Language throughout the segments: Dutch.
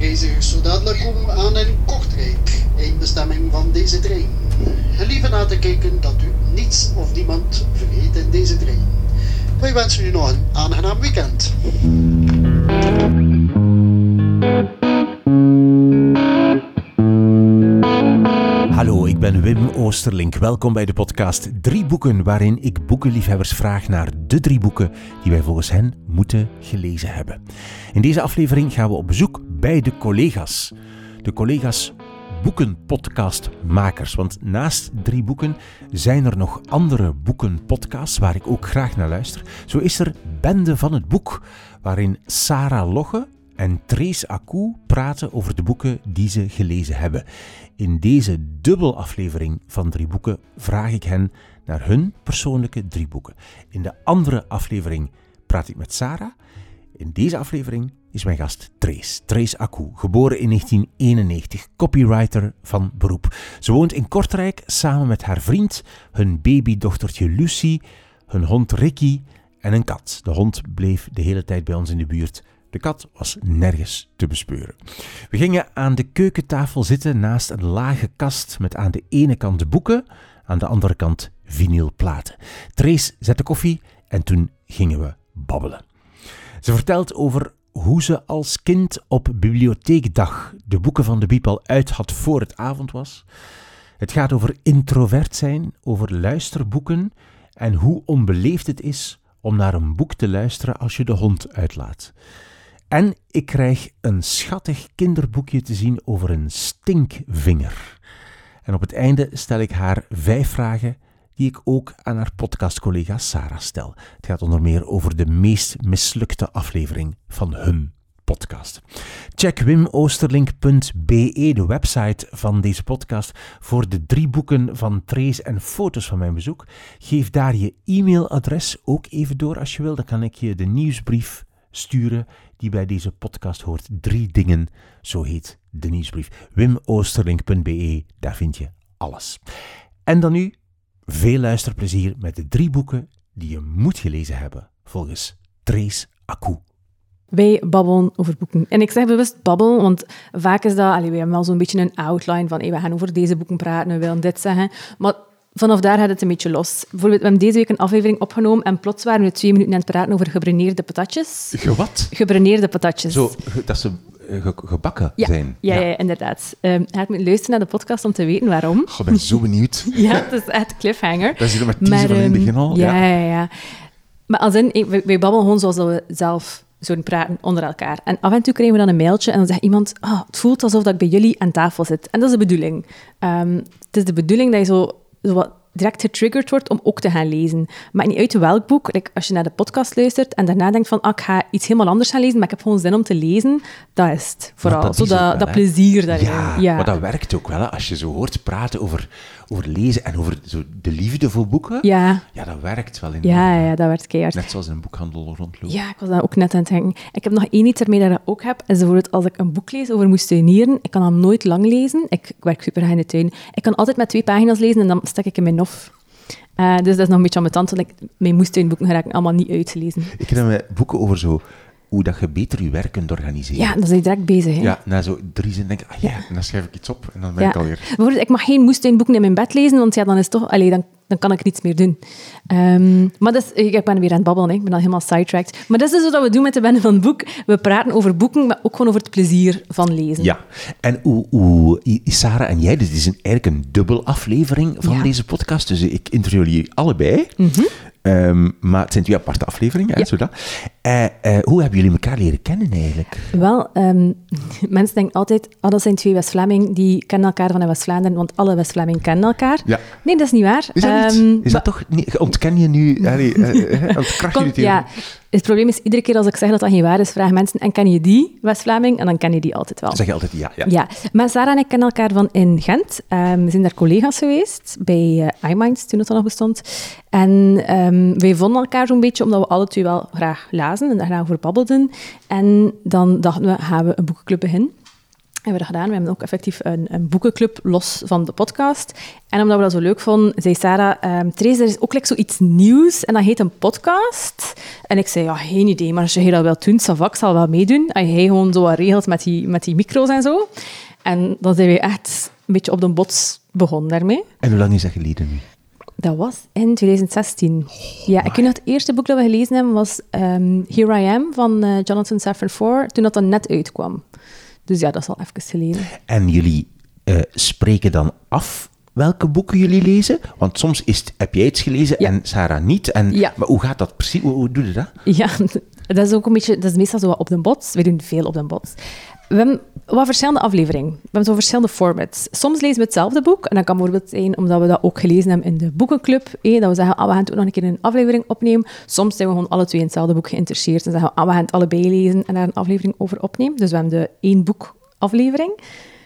Reizigers zo dadelijk komen aan in Kortrijk, eindbestemming van deze trein. Gelieve na te kijken dat u niets of niemand vergeet in deze trein. Wij wensen u nog een aangenaam weekend. Hallo, ik ben Wim Oosterlink. Welkom bij de podcast Drie Boeken, waarin ik boekenliefhebbers vraag naar de drie boeken die wij volgens hen moeten gelezen hebben. In deze aflevering gaan we op bezoek bij de collega's. De collega's boekenpodcastmakers. Want naast drie boeken zijn er nog andere boekenpodcasts waar ik ook graag naar luister. Zo is er Bende van het Boek, waarin Sarah Logge en Trace Acou praten over de boeken die ze gelezen hebben. In deze dubbelaflevering van drie boeken vraag ik hen naar hun persoonlijke drie boeken. In de andere aflevering praat ik met Sarah. In deze aflevering is mijn gast Trace. Trace Acou, geboren in 1991, copywriter van beroep. Ze woont in Kortrijk samen met haar vriend, hun babydochtertje Lucie, hun hond Ricky en een kat. De hond bleef de hele tijd bij ons in de buurt. De kat was nergens te bespeuren. We gingen aan de keukentafel zitten naast een lage kast met aan de ene kant boeken, aan de andere kant vinylplaten. Trace zette koffie en toen gingen we babbelen. Ze vertelt over hoe ze als kind op bibliotheekdag de boeken van de Biep al uit had voor het avond was. Het gaat over introvert zijn, over luisterboeken en hoe onbeleefd het is om naar een boek te luisteren als je de hond uitlaat. En ik krijg een schattig kinderboekje te zien over een stinkvinger. En op het einde stel ik haar vijf vragen die ik ook aan haar podcastcollega Sarah stel. Het gaat onder meer over de meest mislukte aflevering van hun podcast. Check wimoosterlink.be, de website van deze podcast, voor de drie boeken van Trace en foto's van mijn bezoek. Geef daar je e-mailadres ook even door als je wil. Dan kan ik je de nieuwsbrief sturen die bij deze podcast hoort. Drie dingen, zo heet de nieuwsbrief. wimoosterlink.be, daar vind je alles. En dan nu veel luisterplezier met de drie boeken die je moet gelezen hebben, volgens Trace Acou. Wij babbelen over boeken. En ik zeg bewust babbelen, want vaak is dat... Allee, we hebben wel zo'n beetje een outline van hey, we gaan over deze boeken praten, we willen dit zeggen. Maar vanaf daar gaat het een beetje los. Bijvoorbeeld, we hebben deze week een aflevering opgenomen en plots waren we twee minuten aan het praten over gebruineerde patatjes. Gewat? Gebruineerde patatjes. Zo, dat ze ge- gebakken ja, zijn. Ja, ja. inderdaad. Um, je moet luisteren naar de podcast om te weten waarom. Ik ben zo benieuwd. ja, het is echt cliffhanger. Dat is met teaser van in het ehm, begin al. Ja, ja, ja. Maar als in, ik- wij, wij babbelen gewoon zoals we zelf zouden praten onder elkaar. En af en toe krijgen we dan een mailtje en dan zegt iemand, ah, het voelt alsof dat ik bij jullie aan tafel zit. En dat is de bedoeling. Ehm, het is de bedoeling dat je zo, zo wat direct getriggerd wordt om ook te gaan lezen. Maar niet uit welk boek. Like, als je naar de podcast luistert en daarna denkt van, ah, ik ga iets helemaal anders gaan lezen, maar ik heb gewoon zin om te lezen, dat is het vooral. dat zo dat, wel, plezier daarin. Ja, maar dat werkt ook wel. Hè. Als je zo hoort praten over, over lezen en over zo de liefde voor boeken, ja, ja, dat werkt wel. In ja, ja, dat werd keihard. Net zoals in een boekhandel rondlopen. Ja, ik was daar ook net aan het denken. Ik heb nog één iets ermee dat ik ook heb. Is bijvoorbeeld als ik een boek lees over moestuinieren. Ik kan dan nooit lang lezen. Ik, ik werk super in de tuin. Ik kan altijd met twee pagina's lezen en dan stek ik in mijn nof. Eh, dus dat is nog een beetje aan mijn tand. want ik- Mijn moestuinboeken raken allemaal niet uit te lezen. Ik heb met boeken over zo, hoe dat je beter je werk kunt organiseren. Ja, dan ben je direct bezig. Hè? Ja, na zo drie zinnen denk ik, ah ja, en dan schrijf ik iets op en dan ben Ja. ik alweer... Bijvoorbeeld, ik mag geen moestuinboeken in mijn bed lezen, want ja, dan is toch... Allee, dan, dan kan ik niets meer doen. Ehm, maar dat is, ik ben weer aan het babbelen, hè. ik ben al helemaal sidetracked. Maar dat is dus wat we doen met de Bende van het Boek. We praten over boeken, maar ook gewoon over het plezier van lezen. Ja, en hoe, hoe Sarah en jij, dus dit is een, eigenlijk een dubbel aflevering van Ja. Mhm. deze podcast, dus ik interview jullie allebei. Ehm, maar het zijn twee aparte afleveringen, Ja. zodat. Eh, eh, hoe hebben jullie elkaar leren kennen eigenlijk? Wel, ehm, mensen denken altijd, oh, dat zijn twee West-Vlamingen, die kennen elkaar van West-Vlaanderen, want alle West-Vlamingen kennen elkaar. Ja. Nee, dat is niet waar. Is dat niet? Ehm, Is dat toch niet? Ontken je nu... Allee, eh, ontkracht je ja, het probleem is, iedere keer als ik zeg dat dat geen waar is, vragen mensen, en ken je die West-Vlaming? En dan ken je die altijd wel. Dan zeg je altijd ja. ja. Ja, maar Sarah en ik kennen elkaar van in Gent. Ehm, we zijn daar collega's geweest, bij uh, iMinds, toen het al nog bestond. En ehm, wij vonden elkaar zo'n beetje omdat we alle twee wel graag lazen en daar graag over babbelden. En dan dachten we, gaan we een boekenclub beginnen. Hebben we dat gedaan. We hebben ook effectief een, een boekenclub los van de podcast. En omdat we dat zo leuk vonden, zei Sarah, um, Therese, er is ook like, zoiets nieuws en dat heet een podcast. En ik zei, ja, geen idee, maar als je dat wel doen, Savak zal wel meedoen. En hij gewoon zo wat regelt met die, met die micro's en zo. En dan zijn we echt een beetje op de bots begonnen daarmee. En hoe lang is dat geleden nu? Dat was in 2016. ja, ik weet nog, het eerste boek dat we gelezen hebben was um, Here I Am van uh, Jonathan Safran Foer, toen dat dan net uitkwam. Dus ja, dat is al even geleden. En jullie uh, spreken dan af welke boeken jullie lezen? Want soms is het, heb jij iets gelezen Ja. en Sarah niet. En, Ja. Maar hoe gaat dat precies? Hoe, hoe doe je dat? Ja, dat is ook een beetje, dat is meestal zo wat op de bots. We doen veel op de bots. We hebben wat verschillende afleveringen. We hebben zo verschillende formats. Soms lezen we hetzelfde boek. En dat kan bijvoorbeeld zijn omdat we dat ook gelezen hebben in de boekenclub. Dat we zeggen, ah, we gaan het ook nog een keer een aflevering opnemen. Soms zijn we gewoon alle twee in hetzelfde boek geïnteresseerd. En zeggen we, ah, we gaan het allebei lezen en daar een aflevering over opnemen. Dus we hebben de één boek aflevering.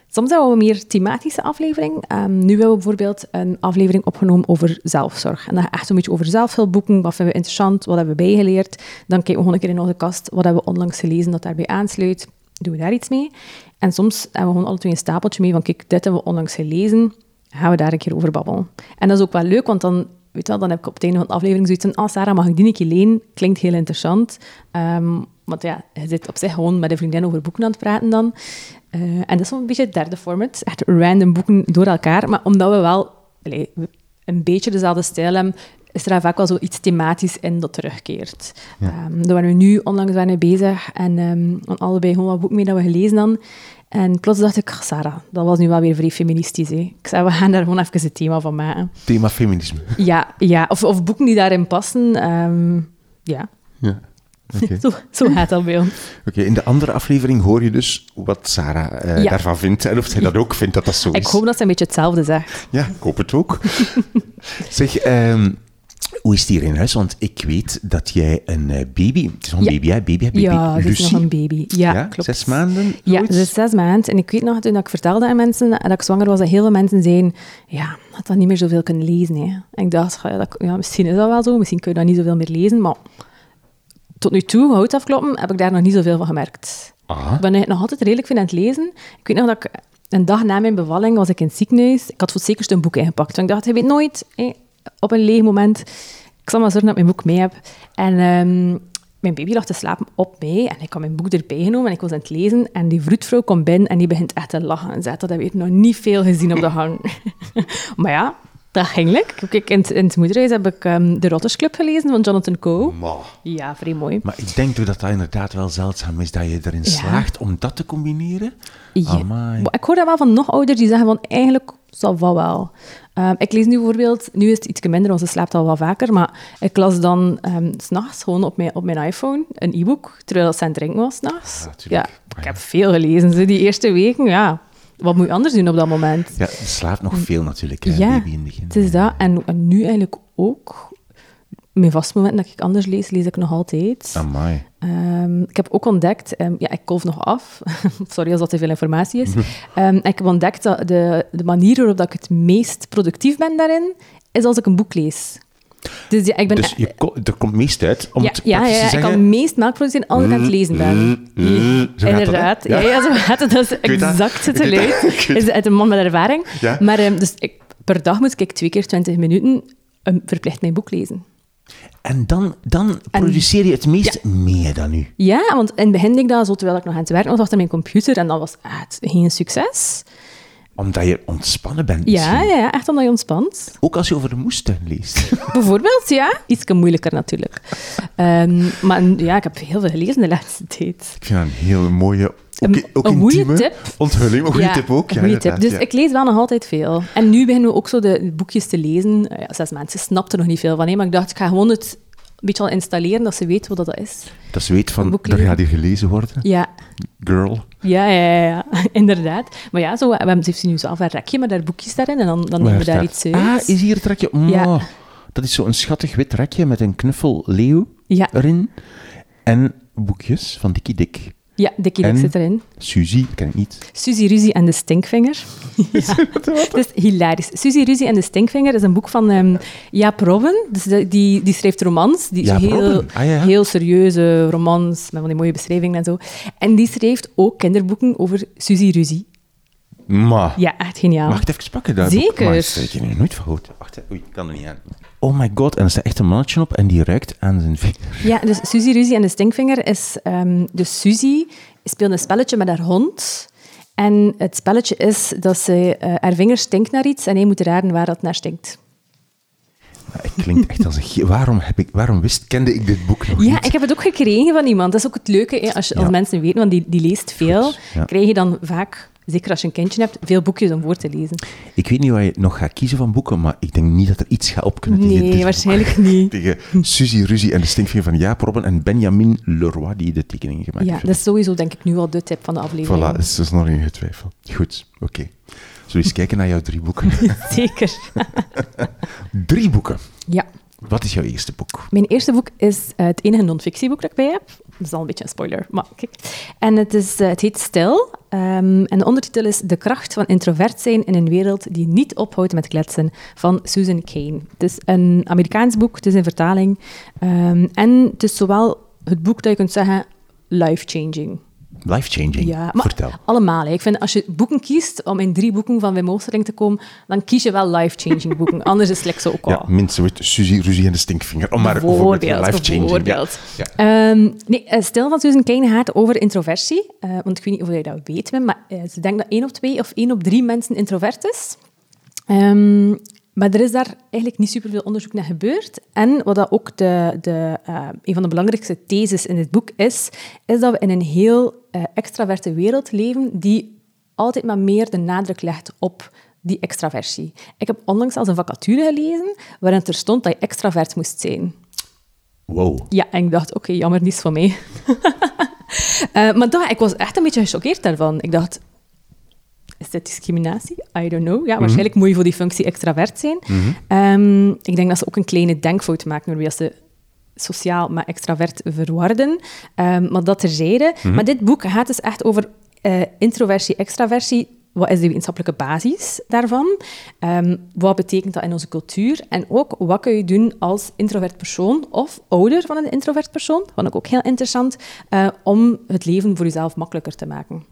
Soms hebben we een meer thematische aflevering. Ehm, nu hebben we bijvoorbeeld een aflevering opgenomen over zelfzorg. En gaat echt een beetje over zelfhulpboeken. Wat vinden we interessant? Wat hebben we bijgeleerd? Dan kijken we gewoon een keer in onze kast. Wat hebben we onlangs gelezen dat daarbij aansluit? Doen we daar iets mee? En soms hebben we gewoon alle twee een stapeltje mee van kijk, dit hebben we onlangs gelezen. Gaan we daar een keer over babbelen. En dat is ook wel leuk, want dan, weet je wel, dan heb ik op het einde van de aflevering zoiets van ah Sarah, mag ik die een keer lenen? Klinkt heel interessant. Ehm, want ja, je zit op zich gewoon met een vriendin over boeken aan het praten dan. Eh, en dat is zo'n beetje het derde format. Echt random boeken door elkaar. Maar omdat we wel een beetje dezelfde stijl hebben, is er vaak wel zoiets thematisch in dat terugkeert. Ehm, daar waren we nu onlangs waren we bezig en um, allebei gewoon wat boeken mee dat we gelezen hadden. En plots dacht ik, Sarah, dat was nu wel weer vrij feministisch. Hè. Ik zei, we gaan daar gewoon even het thema van maken. Thema feminisme. Ja, ja. Of, of boeken die daarin passen. Um, ja. Ja. Okay. zo, zo gaat dat bij ons. Oké, okay, in de andere aflevering hoor je dus wat Sarah uh, ja. daarvan vindt en of zij dat ook vindt dat dat zo is. Ik hoop dat ze een beetje hetzelfde zegt. Ja, ik hoop het ook. zeg, um, hoe is het hier in huis? Want ik weet dat jij een uh, baby... Het is nog een ja. baby, hè? Baby, baby. Ja, het is nog een baby. Ja, ja klopt. Zes maanden? Ja, is zes maanden. En ik weet nog, toen ik vertelde aan mensen dat ik zwanger was, dat heel veel mensen zeiden, ja, had dat niet meer zoveel kunnen lezen. Hè. En ik dacht, ja, dat, ja, misschien is dat wel zo, misschien kun je dat niet zoveel meer lezen, maar tot nu toe, hout afkloppen, heb ik daar nog niet zoveel van gemerkt. Aha. Ik ben nog altijd redelijk veel aan het lezen. Ik weet nog dat ik een dag na mijn bevalling was ik in het ziekenhuis. Ik had voor het zekerst een boek ingepakt. Want ik dacht, je weet nooit, hé, op een leeg moment, ik zal maar zorgen dat ik mijn boek mee heb. En um, mijn baby lag te slapen op mij en ik had mijn boek erbij genomen en ik was aan het lezen. En die vroedvrouw komt binnen en die begint echt te lachen en zegt dat heb ik nog niet veel gezien op de gang. maar ja, dat ging leuk. Kijk, in, in het moederhuis heb ik um, de Rotters Club gelezen van Jonathan Coe. Ja, vrij mooi. Maar ik denk dat dat inderdaad wel zeldzaam is, dat je erin Ja. slaagt om dat te combineren. Ja. Maar Ik hoor dat wel van nog ouders die zeggen van eigenlijk zal wel wel. Um, ik lees nu bijvoorbeeld, nu is het iets minder, want ze slaapt al wel vaker, maar ik las dan um, s'nachts gewoon op mijn, op mijn iPhone een e-book, terwijl ze aan het drinken was s'nachts. Ja, tuurlijk. Ja, ik heb veel gelezen, zo die eerste weken, ja. Wat moet je anders doen op dat moment? Ja, je slaapt nog veel natuurlijk, hè, Ja, baby in het begin. Het is dat. En, en nu eigenlijk ook. Mijn vast moment dat ik anders lees, lees ik nog altijd. Amai. Um, ik heb ook ontdekt, um, ja, ik kolf nog af. Sorry als dat te veel informatie is. Um, ik heb ontdekt dat de, de manier waarop dat ik het meest productief ben daarin, is als ik een boek lees. Dus ja, ik ben... Dus je er komt meest uit, om ja, het ja, ja, te ik kan meest melk produceren als ik aan het lezen ben. Mm, mm? Inderdaad. Ja. Ja, ja, zo gaat het. Dat is exact het geluid. Is uit een man met ervaring. Ja. Maar dus ik, per dag moet ik twee keer 20 minuten verplicht mijn boek lezen. En dan, dan produceer je het meest meer dan nu. Ja, want in het begin ik dat zo terwijl ik nog aan het werken was achter mijn computer en dat was echt geen succes. Omdat je ontspannen bent. Ja, ja, ja, echt omdat je ontspant. Ook als je over de moestuin leest. Bijvoorbeeld, ja. Iets moeilijker natuurlijk. Um, maar ja, ik heb heel veel gelezen de laatste tijd. Ik vind dat een hele mooie, ook, Een- ook een intieme tip. onthulling. Een goede ja, tip ook. Ja, goeie tip. Dus ja. ik lees wel nog altijd veel. En nu beginnen we ook zo de boekjes te lezen. Uh, ja, zes mensen snapten er nog niet veel van, hè, maar ik dacht, ik ga gewoon het een beetje al installeren, dat ze weten wat dat is. Dat ze weet van, er gaat hier gelezen worden. Ja, Girl. ja, ja, ja, ja. inderdaad. Maar ja, zo, we hebben, ze heeft nu zelf een rekje met daar boekjes daarin en dan, dan nemen we daar iets uit. Ah, is hier het rekje? Ja. Oh, Dat is zo'n schattig wit rekje met een knuffel leeuw erin. En boekjes van Dikkie Dik. Ja, Dick En? zit erin. Suzy, ken ik niet. Suzy Ruzie en de Stinkvinger. ja. Dat is hilarisch. Suzy Ruzie en de Stinkvinger is een boek van ehm, Jaap Robben. Dus de- die, die schrijft romans. Die Jaap heel? Ah, ja. heel serieuze romans, met van die mooie beschrijvingen en zo. En die schrijft ook kinderboeken over Suzy Ruzie. Maar, Ja, echt geniaal. mag ik het even pakken? Dat Zeker. Maar dat heb je nu nooit van gehoord. Wacht, oei, ik kan er niet aan. Oh my god, en er staat echt een mannetje op en die ruikt aan zijn vinger. Ja, dus Suzy Ruzie en de Stinkvinger is... ehm dus Suzy speelt een spelletje met haar hond. En het spelletje is dat ze, eh, haar vinger stinkt naar iets en hij moet raden waar dat naar stinkt. Het klinkt echt als een... Waarom, heb ik, waarom wist, kende ik dit boek nog Ja, niet? ik heb het ook gekregen van iemand. Dat is ook het leuke, hè, als, je, als Ja. mensen weten, want die, die leest veel, ja. krijg je dan vaak, zeker als je een kindje hebt, veel boekjes om voor te lezen. Ik weet niet waar je nog gaat kiezen van boeken, maar ik denk niet dat er iets gaat op kunnen tegen Nee, boek. waarschijnlijk niet. Tegen Suzy Ruzie en de stinkvinger van Jaap Robben en Benjamin Leroy, die de tekeningen gemaakt Ja, heeft. dat is sowieso denk ik nu al de tip van de aflevering. Voilà, dus er is nog geen twijfel. Goed, oké. Zullen we eens kijken naar jouw drie boeken? Zeker. drie boeken. Ja. Wat is jouw eerste boek? Mijn eerste boek is eh, het enige non-fictieboek dat ik bij heb. Dat is al een beetje een spoiler, maar kijk. En het, is, eh, het heet Stil. Ehm, en de ondertitel is De kracht van introvert zijn in een wereld die niet ophoudt met kletsen, van Susan Cain. Het is een Amerikaans boek, het is een vertaling. Ehm, en het is zowel het boek dat je kunt zeggen life-changing. Life-changing. Ja, Vertel. allemaal. hè. Ik vind, als je boeken kiest om in drie boeken van Wim Oosterling te komen, dan kies je wel life-changing boeken. Anders is het like zo ook Ja, al. mensen wordt Suzy Ruzie en de stinkvinger. Om maar bijvoorbeeld Bijvoorbeeld, life-changing. Ja. Ja. Ehm, nee, Stil van Susan gaat over introversie. Eh, want ik weet niet of jij dat weet, maar eh, ze denkt dat één op twee of één op drie mensen introvert is. Ehm, maar er is daar eigenlijk niet superveel onderzoek naar gebeurd. En wat dat ook de, de, eh, een van de belangrijkste theses in dit boek is, is dat we in een heel eh, extraverte wereld leven die altijd maar meer de nadruk legt op die extraversie. Ik heb onlangs als een vacature gelezen waarin er stond dat je extravert moest zijn. Wow. Ja, en ik dacht, oké, jammer, niets voor mij. Eh, maar dat, ik was echt een beetje gechoqueerd daarvan. Ik dacht, is dit discriminatie? I don't know. Ja, waarschijnlijk moet je voor die functie extravert zijn. Ehm, ik denk dat ze ook een kleine denkfout maken waarbij ze sociaal maar extravert verwarden. Ehm, maar dat terzijde. Maar dit boek gaat dus echt over eh, introversie, extraversie. Wat is de wetenschappelijke basis daarvan? Ehm, wat betekent dat in onze cultuur? En ook, wat kun je doen als introvert persoon of ouder van een introvert persoon? Vond ik ook heel interessant, eh, om het leven voor jezelf makkelijker te maken.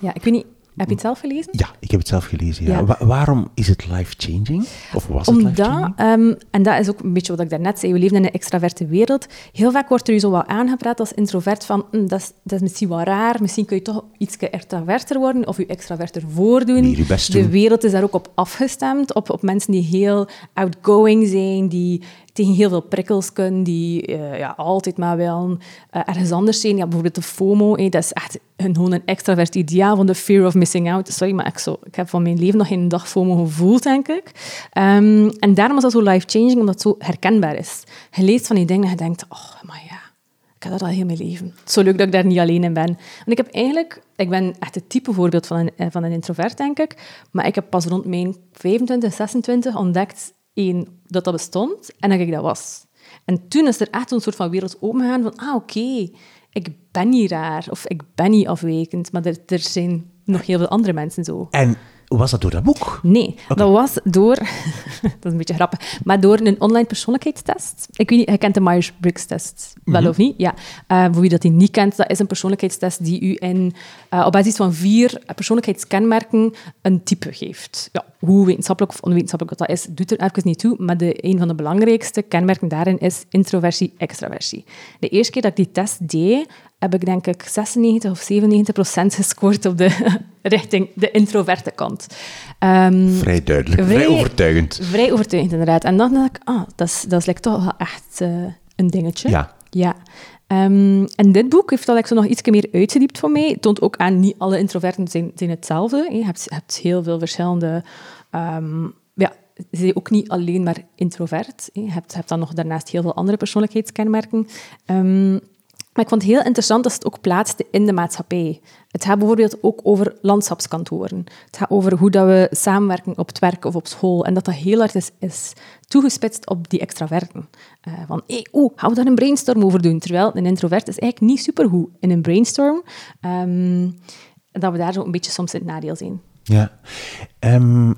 Ja, ik weet niet, heb je het zelf gelezen? Ja, ik heb het zelf gelezen. Ja. Ja. Wa- waarom is het life-changing? Of was het Omdat, life-changing? ehm, en dat is ook een beetje wat ik daarnet zei, we leven in een extraverte wereld. Heel vaak wordt er je zo wat aangepraat als introvert van, hm, dat, is, dat is misschien wel raar, misschien kun je toch iets extraverter worden of je extraverter voordoen. Meer je best De wereld is daar ook op afgestemd, op, op mensen die heel outgoing zijn, die tegen heel veel prikkels kunnen, die eh, ja, altijd maar wel eh, ergens anders zijn. Ja, bijvoorbeeld de FOMO, hé, dat is echt een, gewoon een extravert ideaal van de fear of missing out. Sorry, maar ik, zo, ik heb van mijn leven nog geen dag FOMO gevoeld, denk ik. Ehm, en daarom is dat zo life-changing, omdat het zo herkenbaar is. Je leest van die dingen en je denkt, oh, maar ja, ik heb dat al heel mijn leven. Zo leuk dat ik daar niet alleen in ben. Want ik heb eigenlijk... Ik ben echt het type voorbeeld van een, eh, van een introvert, denk ik. Maar ik heb pas rond mijn 25, 26 ontdekt, één, dat dat bestond en dat ik dat was. En toen is er echt een soort van wereld opengegaan van, ah, oké, ik ben niet raar of ik ben niet afwijkend, maar er, er zijn nog heel veel andere mensen zo. En was dat door dat boek? Nee, dat was door... dat is een beetje grappig. Maar door een online persoonlijkheidstest. Ik weet niet, je kent de Myers-Briggs-test wel of niet? Ja. Eh, voor wie dat die niet kent, dat is een persoonlijkheidstest die u in, eh, op basis van vier persoonlijkheidskenmerken een type geeft. Ja, hoe wetenschappelijk of onwetenschappelijk dat is, doet er even niet toe. Maar de, een van de belangrijkste kenmerken daarin is introversie, extraversie. De eerste keer dat ik die test deed, heb ik denk ik 96 of 97 procent gescoord op de richting de introverte kant. Ehm, Vrij duidelijk, vrij, Vrij- overtuigend. vrij overtuigend, inderdaad. En dan dacht ik, ah, dat is, dat is like toch wel echt eh, een dingetje. Ja. Ja. Ehm, en dit boek heeft dat zo nog iets meer uitgediept voor mij. Het toont ook aan, niet alle introverten zijn, zijn hetzelfde. Je hebt, je hebt heel veel verschillende... ehm, ja, ze zijn ook niet alleen maar introvert. Je hebt, hebt dan nog daarnaast heel veel andere persoonlijkheidskenmerken. Maar ik vond het heel interessant dat het ook plaatste in de maatschappij. Het gaat bijvoorbeeld ook over landschapskantoren. Het gaat over hoe dat we samenwerken op het werk of op school. En dat dat heel hard is, toegespitst op die extraverten. Uh, van, hey, oh, gaan we daar een brainstorm over doen? Terwijl een introvert is eigenlijk niet supergoed in een brainstorm. Um, dat we daar zo een beetje soms in het nadeel zien. Ja. Um,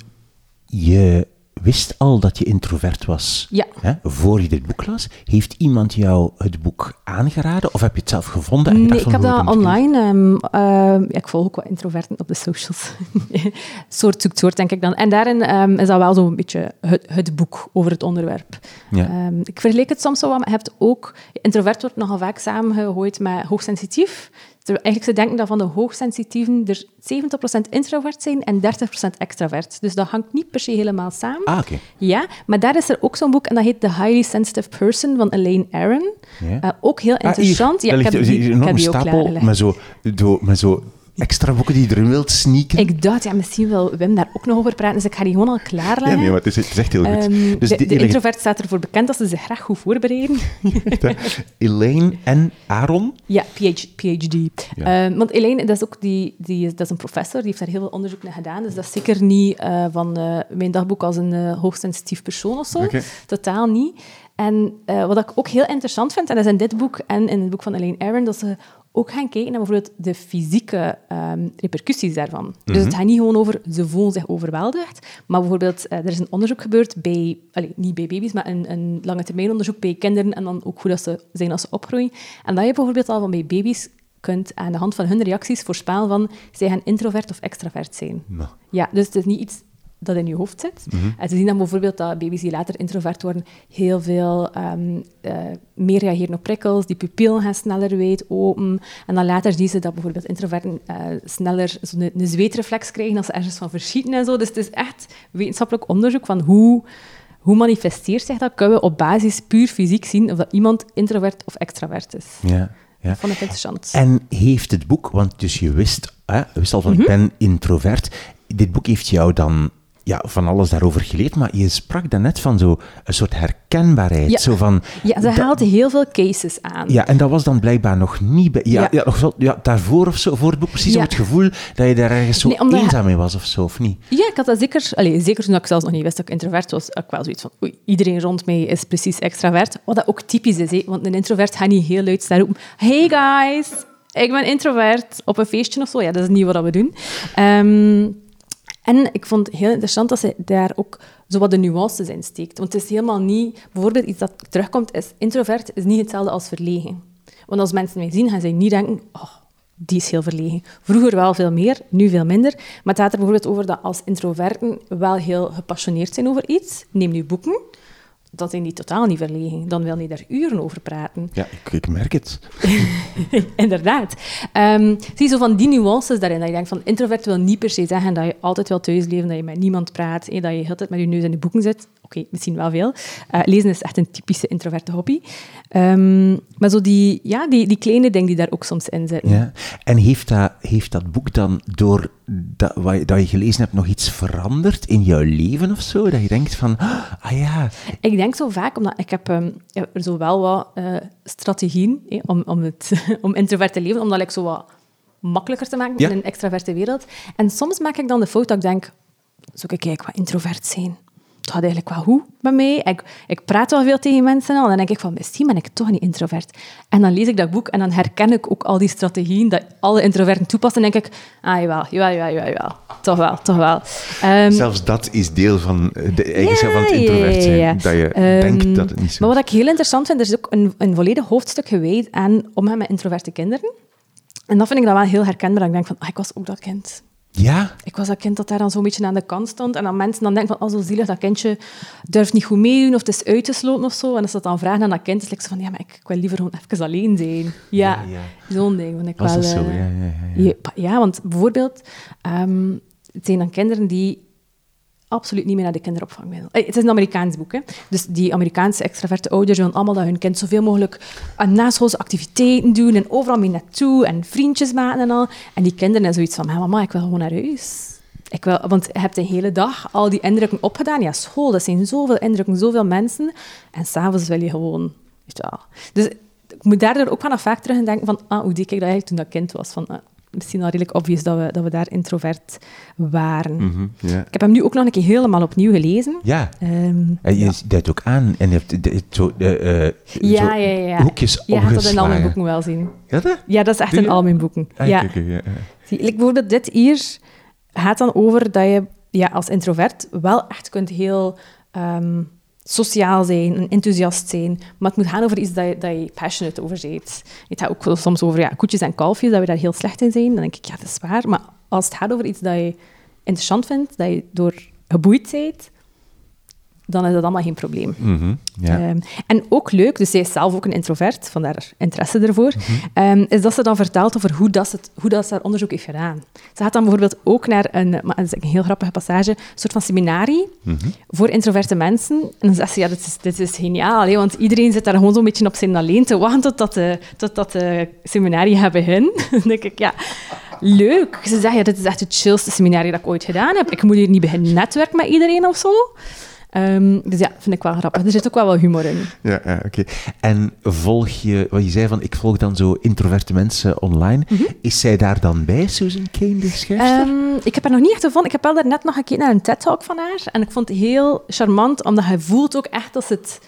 je wist al dat je introvert was ja. hè, voor je dit boek las. Heeft iemand jou het boek aangeraden of heb je het zelf gevonden? En nee, ik heb dat online. Um, uh, ik volg ook wat introverten op de socials. soort zoekt soort, denk ik dan. En daarin um, is dat wel zo'n beetje het, het, boek over het onderwerp. Ja. Um, ik vergelijk het soms zo wat, maar je hebt ook... Introvert wordt nogal vaak samengegooid met hoogsensitief. Eigenlijk ze denken dat van de hoogsensitieven er 70% introvert zijn en 30% extravert. Dus dat hangt niet per se helemaal samen. Ah, oké. Ja, maar daar is er ook zo'n boek en dat heet The Highly Sensitive Person van Elaine Aron. Ja. Uh, ook heel interessant. Ah, hier, ja, ik heb die, ik heb die ook stapel met zo, met zo extra boeken die je erin wilt sneaken? Ik dacht, ja, misschien wil Wim daar ook nog over praten, dus ik ga die gewoon al klaarleggen. Ja, nee, maar het is, het is echt heel goed. Um, dus de, de introvert staat ervoor bekend dat ze zich graag goed voorbereiden. Elaine en Aaron? Ja, PhD. PhD. Ja. Um, want Elaine, dat is ook die, die, dat is een professor, die heeft daar heel veel onderzoek naar gedaan, dus dat is zeker niet uh, van uh, mijn dagboek als een uh, hoogsensitief persoon of zo. Okay. Totaal niet. En uh, wat ik ook heel interessant vind, en dat is in dit boek en in het boek van Elaine Aron, dat ze ook gaan kijken naar bijvoorbeeld de fysieke um, repercussies daarvan. Mm -hmm. Dus het gaat niet gewoon over ze voelen zich overweldigd, maar bijvoorbeeld uh, er is een onderzoek gebeurd bij, niet bij baby's, maar een, een lange termijn onderzoek bij kinderen en dan ook hoe dat ze zijn als ze opgroeien. En dat je bijvoorbeeld al van bij baby's kunt aan de hand van hun reacties voorspellen van zij gaan introvert of extravert zijn. Nou. Ja, dus het is niet iets dat in je hoofd zit. Mhm. En ze zien dan bijvoorbeeld dat baby's die later introvert worden heel veel um, uh, meer reageren op prikkels, die pupillen gaan sneller wijd open. En dan later zien ze dat bijvoorbeeld introverten uh, sneller zo'n een, een zweetreflex krijgen als ze ergens van verschieten en zo. Dus het is echt wetenschappelijk onderzoek van hoe, hoe manifesteert zich dat. Kunnen we op basis puur fysiek zien of dat iemand introvert of extravert is. Ja. Ja. Dat vond ik interessant. En heeft het boek, want dus je wist, hè, wist al van mm -hmm. ik ben introvert, dit boek heeft jou dan ja, van alles daarover geleerd, maar je sprak daarnet van zo een soort herkenbaarheid. Ja, zo van, ja ze haalt heel veel cases aan. Ja, en dat was dan blijkbaar nog niet... Bij, ja, ja. ja, nog wel, ja daarvoor of zo, voor het boek, precies ja. het gevoel dat je daar ergens zo nee, eenzaam mee was of zo, of niet? Ja, ik had dat zeker... Allez, zeker toen ik zelfs nog niet wist dat ik introvert was, ik wel zoiets van, oei, iedereen rond mij is precies extravert. Wat dat ook typisch is, hè, want een introvert gaat niet heel luid staan roepen, hey guys, ik ben introvert, op een feestje of zo. Ja, dat is niet wat we doen. Um, en ik vond het heel interessant dat ze daar ook zo wat de nuances in steekt. Want het is helemaal niet... Bijvoorbeeld iets dat terugkomt is... Introvert is niet hetzelfde als verlegen. Want als mensen mij zien, gaan ze niet denken... Oh, die is heel verlegen. Vroeger wel veel meer, nu veel minder. Maar het gaat er bijvoorbeeld over dat als introverten wel heel gepassioneerd zijn over iets. Neem nu boeken dan zijn die totaal niet verlegen. Dan wil je daar uren over praten. Ja, ik, ik merk het. Inderdaad. Um, zie zo van die nuances daarin. Dat je denkt van introvert wil niet per se zeggen dat je altijd wil thuisleven, dat je met niemand praat, dat je altijd met je neus in de boeken zit. Okay, misschien wel veel. Uh, lezen is echt een typische introverte hobby. Um, maar zo die, ja, die, die kleine dingen die daar ook soms in zitten. Ja. En heeft dat, heeft dat boek dan door dat, wat, dat je gelezen hebt nog iets veranderd in jouw leven of zo? Dat je denkt van, ah ja... Ik denk zo vaak, omdat ik heb um, er zo wel wat uh, strategieën eh, om, om, het, om introvert te leven, omdat ik zo wat makkelijker te maken ja. in een extraverte wereld. En soms maak ik dan de fout dat ik denk, zou ik eigenlijk wat introvert zijn? Het gaat eigenlijk wel goed bij mij. Ik, ik praat wel veel tegen mensen al. En dan denk ik van, misschien ben ik toch niet introvert. En dan lees ik dat boek en dan herken ik ook al die strategieën dat alle introverten toepassen. En denk ik, ah, jawel, jawel, jawel, jawel. Toch wel, toch wel. Um, Zelfs dat is deel van de eigenschap ja, van het introvert zijn. Ja, ja. Dat je um, denkt dat het niet zo Maar wat ik heel interessant vind, er is ook een, een volledig hoofdstuk gewijd aan omgaan met introverte kinderen. En dat vind ik dan wel heel herkenbaar. Dat ik denk van, ah, ik was ook dat kind. Ja? Ik was dat kind dat daar dan zo'n beetje aan de kant stond. En dan mensen dan denken van, oh, zo zielig, dat kindje durft niet goed meedoen of het is uitgesloten of zo. En als ze dat dan vragen aan dat kind, is het like van, ja, maar ik, ik, wil liever gewoon even alleen zijn. Ja, ja, ja. zo'n ding. Want ik was wel, zo? Uh, ja, ja, ja, ja. want bijvoorbeeld, um, het zijn dan kinderen die absoluut niet meer naar de kinderopvang willen. Het is een Amerikaans boek, hè? dus die Amerikaanse extraverte ouders willen allemaal dat hun kind zoveel mogelijk aan naschoolse activiteiten doen en overal mee naartoe en vriendjes maken en al. En die kinderen hebben zoiets van, mama, ik wil gewoon naar huis. Ik wil, want je hebt de hele dag al die indrukken opgedaan. Ja, school, dat zijn zoveel indrukken, zoveel mensen. En s'avonds wil je gewoon... Weet wel. Dus ik moet daardoor ook vanaf vaak terug aan denken van, ah, hoe deed ik dat eigenlijk toen dat kind was? Van, ah, misschien al redelijk obvious dat we, dat we daar introvert waren. Mhm, ja. Ik heb hem nu ook nog een keer helemaal opnieuw gelezen. Ja. Ehm, En je duidt ook aan en je hebt de- zo, eh, ja, zo ja, ja, ja. hoekjes Je gaat dat in al mijn boeken wel zien. Ja, dat? Ja, dat is echt in al mijn boeken. Ah, ja. kijk, kijk, ja, ja. Zie, like bijvoorbeeld dit hier gaat dan over dat je ja, als introvert wel echt kunt heel ehm, sociaal zijn en enthousiast zijn, maar het moet gaan over iets dat je, dat je passionate over bent. Het gaat ook soms over ja, koetjes en kalfjes, dat we daar heel slecht in zijn. Dan denk ik, ja, dat is waar. Maar als het gaat over iets dat je interessant vindt, dat je door geboeid bent, dan is dat allemaal geen probleem. Mhm. Ehm, en ook leuk, dus zij is zelf ook een introvert, vandaar interesse ervoor, Mhm. ehm, is dat ze dan vertelt over hoe, dat ze, het, hoe dat ze haar onderzoek heeft gedaan. Ze gaat dan bijvoorbeeld ook naar een, maar dat is een heel grappige passage, een soort van seminarie Mhm. voor introverte mensen. En dan zegt ze, ja, dit is, dit is geniaal, hè, want iedereen zit daar gewoon zo'n beetje op zijn alleen te wachten totdat de, totdat de seminarie gaat beginnen. dan denk ik, ja, leuk. Ze zegt, ja, dit is echt het chillste seminarie dat ik ooit gedaan heb. Ik moet hier niet beginnen netwerken met iedereen of zo. Ehm, dus ja, vind ik wel grappig. Er zit ook wel wat humor in. Ja, ja oké. En volg je, wat je zei van, ik volg dan zo introverte mensen online. Is zij daar dan bij, Susan Kane, de schrijfster? Mhm. Ehm, ik heb haar nog niet echt gevonden. Ik heb wel daarnet nog gekeken naar een TED-talk van haar. En ik vond het heel charmant, omdat je voelt ook echt dat het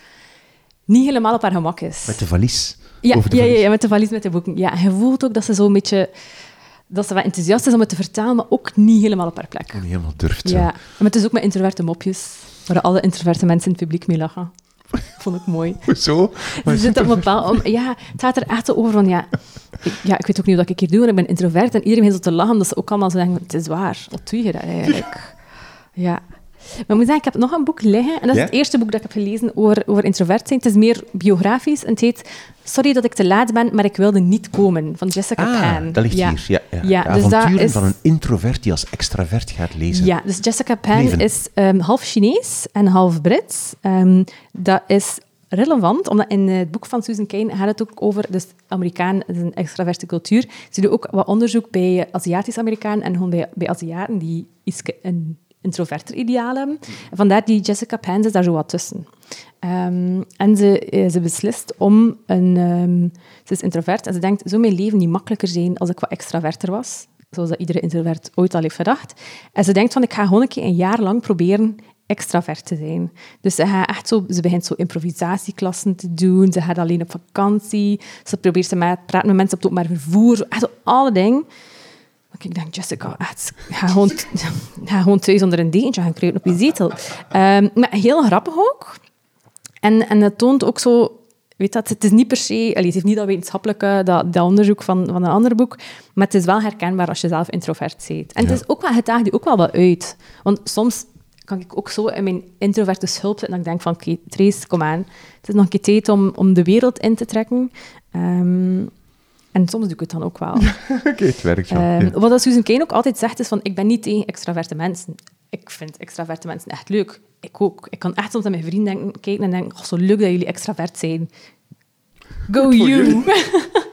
niet helemaal op haar gemak is. Met de valies. ja, de ja, ja, valies. ja, met de valies met de boeken. Ja, je voelt ook dat ze zo'n beetje... Dat ze wel enthousiast is om het te vertellen, maar ook niet helemaal op haar plek. Niet helemaal durft. zo. Ja, maar het is ook met introverte mopjes, waar alle introverte mensen in het publiek mee lachen. Vond ik mooi. Hoezo? Maar Ze zit op een bepaald... om- Ja, het gaat er echt over van, ja... Ik, ja, ik weet ook niet wat ik hier doe, want ik ben introvert en iedereen begint zo te lachen, dat ze ook allemaal zo denken, het is waar, wat doe je daar eigenlijk? Ja. Maar ik moet zeggen, ik heb nog een boek liggen, en dat is Ja? het eerste boek dat ik heb gelezen over, over introvert zijn. Het is meer biografisch en het heet Sorry dat ik te laat ben, maar ik wilde niet komen, van Jessica Ah, Pan. dat ligt ja. hier. Ja, ja. Ja, De dus dat avonturen is- van een introvert die als extravert gaat lezen. Ja, dus Jessica Pan Leven. is ehm, half Chinees en half Brits. Ehm, dat is relevant, omdat in het boek van Susan Cain gaat het ook over... Dus Amerikaan is een extraverte cultuur. Ze doen ook wat onderzoek bij Aziatisch-Amerikanen en gewoon bij, bij Aziaten die iets een introverter ideaal hebben. En vandaar die Jessica Pan zit daar zo wat tussen. Ehm, en ze, eh, ze beslist om een... ehm, ze is introvert en ze denkt, zou mijn leven niet makkelijker zijn als ik wat extraverter was? Zoals dat iedere introvert ooit al heeft gedacht. En ze denkt van, ik ga gewoon een keer een jaar lang proberen extravert te zijn. Dus ze, gaat echt zo, ze begint zo improvisatieklassen te doen, ze gaat alleen op vakantie, ze probeert te praten met mensen op het openbaar vervoer, echt alle dingen. Ik denk, Jessica, echt, ga gewoon, ga gewoon thuis onder een dekentje gaan kruipen op je zetel. Ehm, maar heel grappig ook. En, en het toont ook zo... Weet dat, het is niet per se... Allee, het heeft niet dat wetenschappelijke, dat, dat onderzoek van, van een ander boek, maar het is wel herkenbaar als je zelf introvert bent. En het is ook wel, het daagt je ook wel wat uit. Want soms kan ik ook zo in mijn introverte schulp zitten en ik denk van, oké, Trace, kom aan. Het is nog een keer tijd om, om de wereld in te trekken. Ehm, en soms doe ik het dan ook wel. Oké, het werkt wel. Ehm, ja. Wat Susan Cain ook altijd zegt, is van, ik ben niet tegen extraverte mensen. Ik vind extraverte mensen echt leuk. Ik ook. Ik kan echt soms aan mijn vrienden denken, kijken en denken, oh, zo leuk dat jullie extravert zijn. Go you!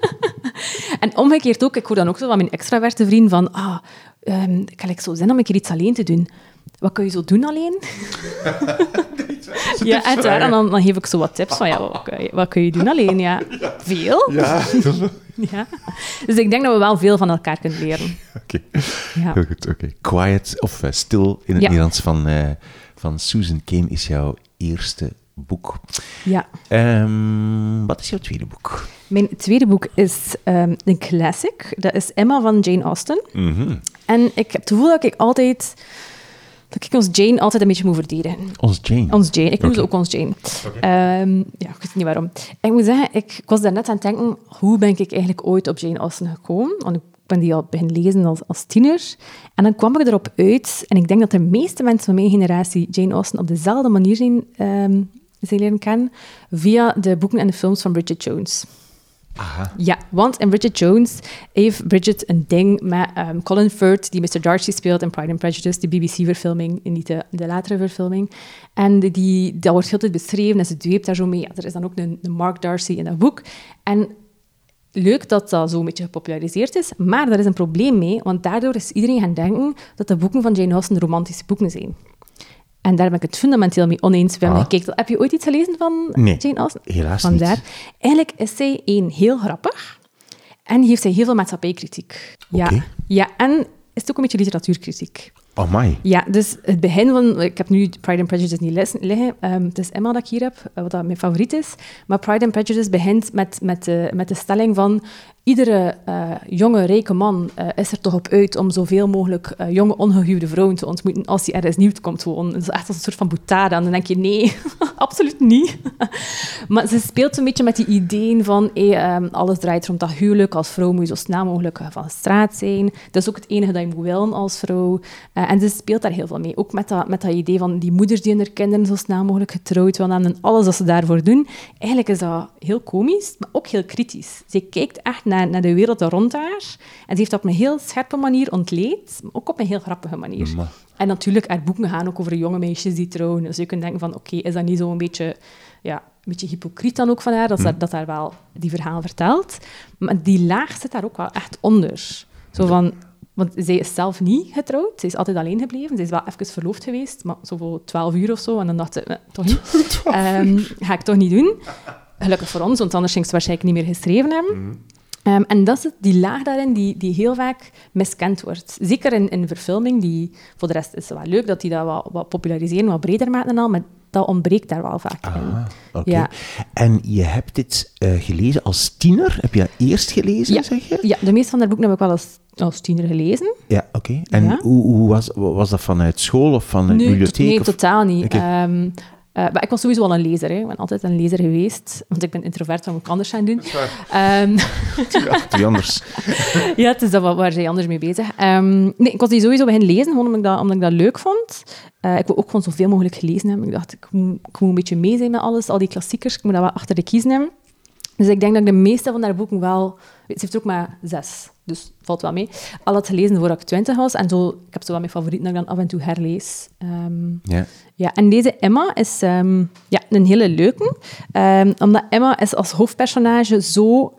en omgekeerd ook, ik hoor dan ook zo van mijn extraverte vriend van, ah, ehm, ik heb like zo zin om een keer iets alleen te doen. Wat kun je zo doen alleen? ja, daar, en dan, dan geef ik zo wat tips van, ja, wat kun je, wat kun je doen alleen? Ja, veel. Ja, Ja. Dus ik denk dat we wel veel van elkaar kunnen leren. oké. Ja. Heel goed, oké. Quiet, of eh, stil in het Ja. Nederlands van, eh, van Susan Kane is jouw eerste boek. ja. Ehm, wat is jouw tweede boek? Mijn tweede boek is ehm, een classic. Dat is Emma van Jane Austen. Mhm. En ik heb het gevoel dat ik altijd... Dat ik ons Jane altijd een beetje moet verdedigen. Ons Jane. Ons Jane. Ik noem ze ook ons Jane. Ehm, ja, ik weet niet waarom. En ik moet zeggen, ik, ik was daarnet aan het denken, hoe ben ik eigenlijk ooit op Jane Austen gekomen? Want ik ben die al beginnen lezen als, als tiener. En dan kwam ik erop uit, en ik denk dat de meeste mensen van mijn generatie Jane Austen op dezelfde manier zijn, ehm, zijn leren kennen, via de boeken en de films van Bridget Jones. Aha. Ja, want in Bridget Jones heeft Bridget een ding met ehm, Colin Firth, die Mr. Darcy speelt in Pride and Prejudice, de BBC-verfilming, niet de, de latere verfilming. En die- dat wordt heel tijd beschreven en ze dweept daar zo mee. Er is dan ook een, een Mark Darcy in dat boek. En leuk dat dat zo een beetje gepopulariseerd is, maar daar is een probleem mee, want daardoor is iedereen gaan denken dat de boeken van Jane Austen romantische boeken zijn. En daar ben ik het fundamenteel mee oneens. Ah. gekeken. Heb je ooit iets gelezen van Nee, Jane Austen? helaas Vandaar. niet. Eigenlijk is zij één heel grappig en heeft zij heel veel maatschappijkritiek. Ja. Oké. ja, en is het ook een beetje literatuurkritiek. Amai. Ja, dus het begin van... Ik heb nu Pride and Prejudice niet les- liggen. Ehm, het is Emma dat ik hier heb, eh, wat dat mijn favoriet is. Maar Pride and Prejudice begint met, met, de, met de stelling van... Iedere eh, jonge, rijke man eh, is er toch op uit om zoveel mogelijk eh, jonge, ongehuwde vrouwen te ontmoeten als hij ergens nieuw komt wonen. Dat is echt als een soort van boetada. En dan denk je, nee, absoluut niet. maar ze speelt een beetje met die ideeën van ehm, alles draait rond dat huwelijk. Als vrouw moet je zo snel mogelijk van straat zijn. Dat is ook het enige dat je moet willen als vrouw. En ze speelt daar heel veel mee. Ook met dat, met dat idee van die moeders die hun kinderen zo snel mogelijk getrouwd willen en alles wat ze daarvoor doen. Eigenlijk is dat heel komisch, maar ook heel kritisch. Ze kijkt echt naar, naar de wereld rond haar. En ze heeft dat op een heel scherpe manier ontleed, maar ook op een heel grappige manier. Maar- En natuurlijk, haar boeken gaan ook over jonge meisjes die trouwen. Dus je kunt denken van, oké, is dat niet zo een beetje, ja, een beetje hypocriet dan ook van haar, dat, ze, dat haar wel die verhaal vertelt. Maar die laag zit daar ook wel echt onder. Zo van, want zij is zelf niet getrouwd, ze is altijd alleen gebleven. Ze is wel even verloofd geweest, maar zo voor twaalf uur of zo. En dan dacht ze, eh, toch niet. Ehm, ga ik toch niet doen. Gelukkig voor ons, want anders ging ze waarschijnlijk niet meer geschreven hebben. Ehm, en dat is het- die laag daarin die, die heel vaak miskend wordt. Zeker in, in verfilming, die voor de rest is het wel leuk dat die dat wat, wat populariseren, wat breder maken en al, maar dat ontbreekt daar wel vaak in. Ah, oké. Ja. En je hebt dit eh, gelezen als tiener? Heb je dat eerst gelezen, Ja. zeg je? Ja, de meeste van haar boeken heb ik wel als, als tiener gelezen. Ja, oké. En Ja. hoe, hoe was, was dat vanuit school of van de Nee, bibliotheek? nee of- totaal niet. Eh, maar ik was sowieso al een lezer. Hè. Ik ben altijd een lezer geweest. Want ik ben introvert, wat moet ik anders gaan doen? Ehm, Ja, anders. ja, het is dat waar, waar zij anders mee bezig. Ehm, nee, ik was die sowieso beginnen lezen, gewoon omdat ik dat, omdat ik dat leuk vond. Eh, ik wil ook gewoon zoveel mogelijk gelezen hebben. Ik dacht, ik moet, ik moet een beetje mee zijn met alles, al die klassiekers. Ik moet dat wel achter de kiezen hebben. Dus ik denk dat ik de meeste van haar boeken wel... Ze heeft er ook maar zes, dus valt wel mee. Al had gelezen voordat ik twintig was. En zo, ik heb zo wel mijn favorieten dat ik dan af en toe herlees. Ehm, Ja. ja, en deze Emma is ehm, ja, een hele leuke. Ehm, omdat Emma is als hoofdpersonage zo...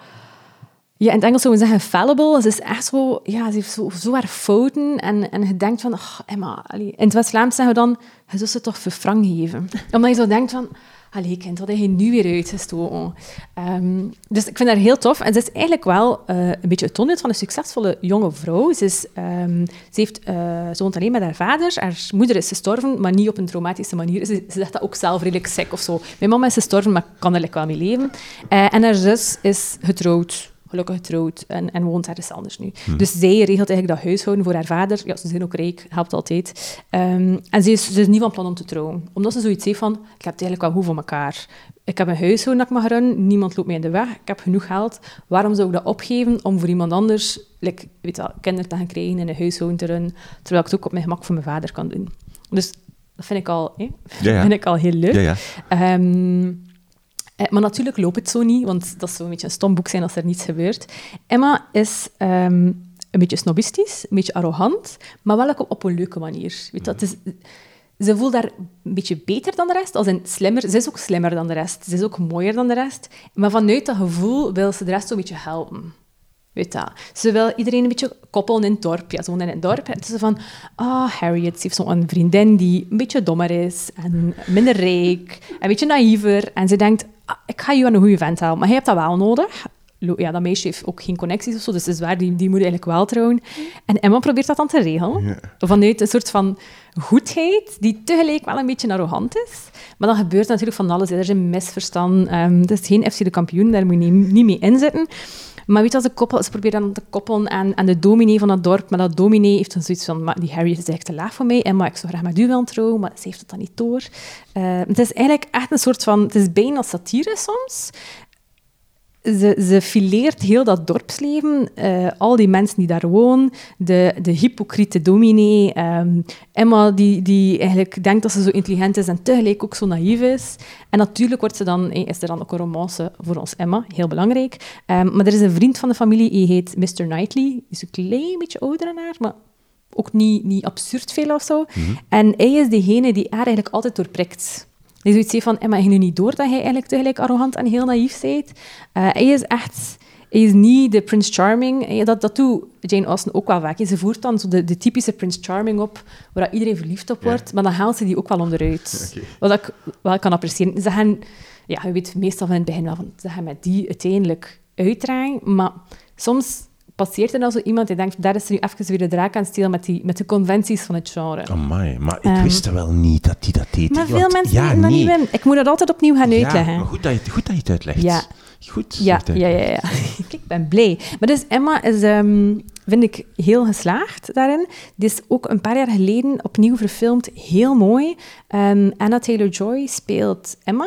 Ja, in het Engels zou je zeggen fallible. Ze is echt zo... Ja, ze heeft zo, zo haar fouten. En, en je denkt van... "Ach, Emma... allee." In het West-Vlaams zeggen we dan... Je zou ze toch voor frank geven. Omdat je zo denkt van... Allee, kind, wat heb je nu weer uitgestoken? Ehm, dus ik vind haar heel tof. En ze is eigenlijk wel eh, een beetje het toonbeeld van een succesvolle jonge vrouw. Ze, is, ehm, ze, heeft, eh, ze woont alleen met haar vader. Haar moeder is gestorven, maar niet op een traumatische manier. Ze, ze zegt dat ook zelf redelijk sick of zo. Mijn mama is gestorven, maar kan er lekker wel mee leven. Eh, en haar zus is getrouwd gelukkig getrouwd en, en woont ergens anders nu. Dus zij regelt eigenlijk dat huishouden voor haar vader. Ja, ze zijn ook rijk, helpt altijd. Ehm, en ze is, ze is niet van plan om te trouwen. Omdat ze zoiets heeft van, ik heb het eigenlijk wel goed voor elkaar. Ik heb een huishouden dat ik mag runnen, niemand loopt mij in de weg, ik heb genoeg geld. Waarom zou ik dat opgeven om voor iemand anders like, weet wel, kinderen te gaan krijgen en een huishouden te runnen, terwijl ik het ook op mijn gemak voor mijn vader kan doen. Dus dat vind ik al, hè, Ja, ja. vind ik al heel leuk. Ja, ja. Eh, maar natuurlijk loopt het zo niet, want dat zou een beetje een stom boek zijn als er niets gebeurt. Emma is ehm, een beetje snobistisch, een beetje arrogant, maar wel op, op een leuke manier. Weet dat is, ze voelt daar een beetje beter dan de rest, als in slimmer. Ze is ook slimmer dan de rest, ze is ook mooier dan de rest. Maar vanuit dat gevoel wil ze de rest zo'n beetje helpen. Weet dat. Ze wil iedereen een beetje koppelen in het dorp. Ja, ze woont in het dorp. En ze van, ah, Harriet, ze heeft zo'n vriendin die een beetje dommer is en minder rijk en een beetje naïver. En ze denkt, ah, ik ga je aan een goede vent helpen, maar hij hebt dat wel nodig. Ja, dat meisje heeft ook geen connecties of zo, dus is waar, die, die moet eigenlijk wel trouwen. En Emma probeert dat dan te regelen. Vanuit een soort van goedheid, die tegelijk wel een beetje arrogant is. Maar dan gebeurt natuurlijk van alles. Er is een misverstand. Ehm het is geen FC de kampioen, daar moet je niet, niet mee inzetten. Maar weet je, als koppel, ze proberen dan te koppelen aan, aan de dominee van dat dorp. Maar dat dominee heeft dan zoiets van, die Harry is eigenlijk te laag voor mij. En maar ik zou graag met u trouwen, maar ze heeft het dan niet door. Eh, het is eigenlijk echt een soort van... Het is bijna satire soms. Ze, ze fileert heel dat dorpsleven, eh, al die mensen die daar wonen, de, de hypocriete dominee, ehm, Emma die, die eigenlijk denkt dat ze zo intelligent is en tegelijk ook zo naïef is. En natuurlijk wordt ze dan, eh, is er dan ook een romance voor ons Emma, heel belangrijk. Ehm, maar er is een vriend van de familie, die heet Mr. Knightley. Die is een klein beetje ouder dan haar, maar ook niet, niet absurd veel of zo. En hij is degene die haar eigenlijk altijd doorprikt. Die zoiets heeft van, Emma, heb je nu niet door dat hij eigenlijk tegelijk arrogant en heel naïef bent? Eh, hij is echt... hij is niet de Prince Charming. Eh, Dat, dat doet Jane Austen ook wel vaak. Ze voert dan zo de, de typische Prince Charming op, waar iedereen verliefd op wordt, maar dan haalt ze die ook wel onderuit. Wat ik wel kan appreciëren. Ze gaan, ja, je weet meestal van in het begin wel van, ze gaan met die uiteindelijk uitdraaien, maar soms passeert er dan zo iemand die denkt, daar is er nu even weer de draak aan het stelen met, die, met de conventies van het genre. Amai, maar ik Ehm, wist wel niet dat hij dat deed. Maar Want- veel mensen ja, dat nee. niet. Ik moet dat altijd opnieuw gaan Ja, uitleggen. maar goed dat, je, goed dat je het uitlegt. Ja. Goed. Ja, ja, ja, ik ben blij. Maar dus Emma is, ehm, vind ik, heel geslaagd daarin. Die is ook een paar jaar geleden opnieuw verfilmd. Heel mooi. Ehm, Anna Taylor-Joy speelt Emma.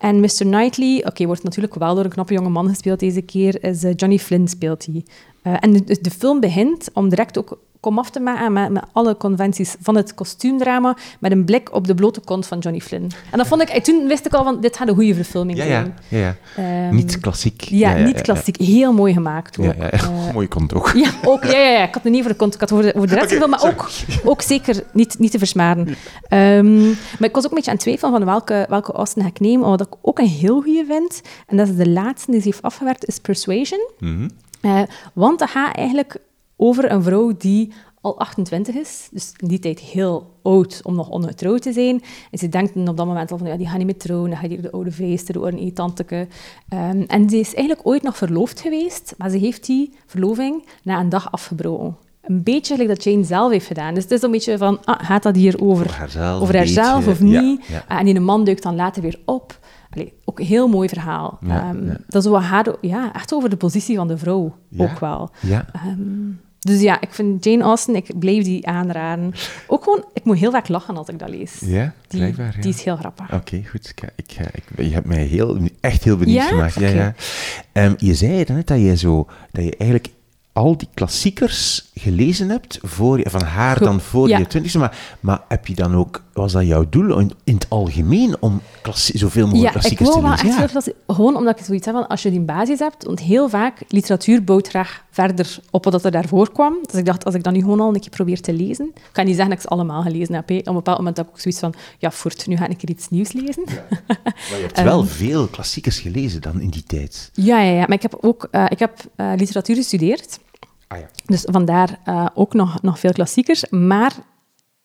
En Mr. Knightley, oké, wordt natuurlijk wel door een knappe jonge man gespeeld deze keer, is eh, Johnny Flynn speelt hij. Eh, en de, de film begint om direct ook kom af te maken met, met alle conventies van het kostuumdrama, met een blik op de blote kont van Johnny Flynn. En dat vond ik, en toen wist ik al van, dit gaat een goede verfilming Ja, zijn. ja, ja, ja. Ehm, niet klassiek. ja, niet klassiek. Heel mooi gemaakt ook. Ja, ja, ja. Eh, Mooi kont ook. ja, ook, ja, ja, ja. Ik had het niet voor de kont, ik had het over de, over de rest Oké, van de film, maar ook, ook zeker niet, niet te versmaren. Ehm, maar ik was ook een beetje aan het twijfelen van welke, welke Austen ga ik nemen. Wat ik ook een heel goede vind, en dat is de laatste die ze heeft afgewerkt, is Persuasion. Mhm. Eh, want dat gaat eigenlijk over een vrouw die al 28 is, dus in die tijd heel oud om nog ongetrouwd te zijn. En ze denkt op dat moment al van, ja, die gaat niet meer trouwen, dan gaat hier de oude vrijster worden, een tanteke. Ehm, en die is eigenlijk ooit nog verloofd geweest, maar ze heeft die verloving na een dag afgebroken. Een beetje gelijk dat Jane zelf heeft gedaan. Dus het is een beetje van, ah, gaat dat hier over, Over haarzelf, over haarzelf of niet? ja. Ah, En die man duikt dan later weer op. Allee, ook een heel mooi verhaal. Ja, Ehm. Dat is wat gaat, ja, echt over de positie van de vrouw ook wel. Ja. Dus ja, ik vind Jane Austen, ik blijf die aanraden. Ook gewoon, ik moet heel vaak lachen als ik dat lees. Ja, die, blijkbaar, ja. die is heel grappig. Oké, goed. Ik, ga- ik, ik, je hebt mij heel, echt heel benieuwd Ja? gemaakt. Ja, ja. Ehm, je zei net dat je, zo, dat je eigenlijk al die klassiekers gelezen hebt, voor je, van haar Goed, dan voor ja. je twintigste. Maar, maar heb je dan ook, was dat jouw doel in, in het algemeen om zoveel mogelijk Ja, ik klassiekers wil te lezen? echt Ja. veel klassie- Gewoon omdat ik zoiets heb van, als je die basis hebt, want heel vaak, literatuur bouwt graag verder op wat er daarvoor kwam. Dus ik dacht, als ik dat nu gewoon al een keer probeer te lezen, ik kan niet zeggen dat ik ze allemaal gelezen heb. hè. Op een bepaald moment heb ik ook zoiets van, ja, voort, nu ga ik een keer iets nieuws lezen. Maar je hebt Ehm. wel veel klassiekers gelezen dan in die tijd. Ja, ja, ja. Maar ik heb ook ik heb, eh, literatuur gestudeerd. Ah ja. Dus vandaar eh, ook nog, nog veel klassiekers. Maar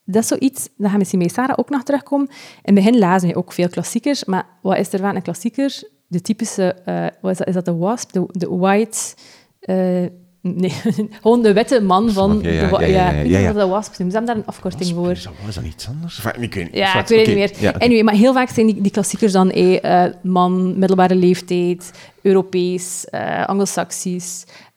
dat is zoiets, dat gaan we misschien bij Sarah ook nog terugkomen. In het begin lazen we ook veel klassiekers. Maar wat is er vaak een klassieker? De typische, eh, wat is, dat, is dat de wasp? De, de white... eh, nee, gewoon de witte man van... Je, ja, de wa- ja, ja, ja, ik weet ja, niet ja. of dat wasp noemen. Ze hebben daar een afkorting voor. Is dat, was dat iets anders? Enfin, ik weet niet. Ja, ik weet het niet meer. Anyway, maar heel vaak zijn die, die klassiekers dan eh, man, middelbare leeftijd, Europees, eh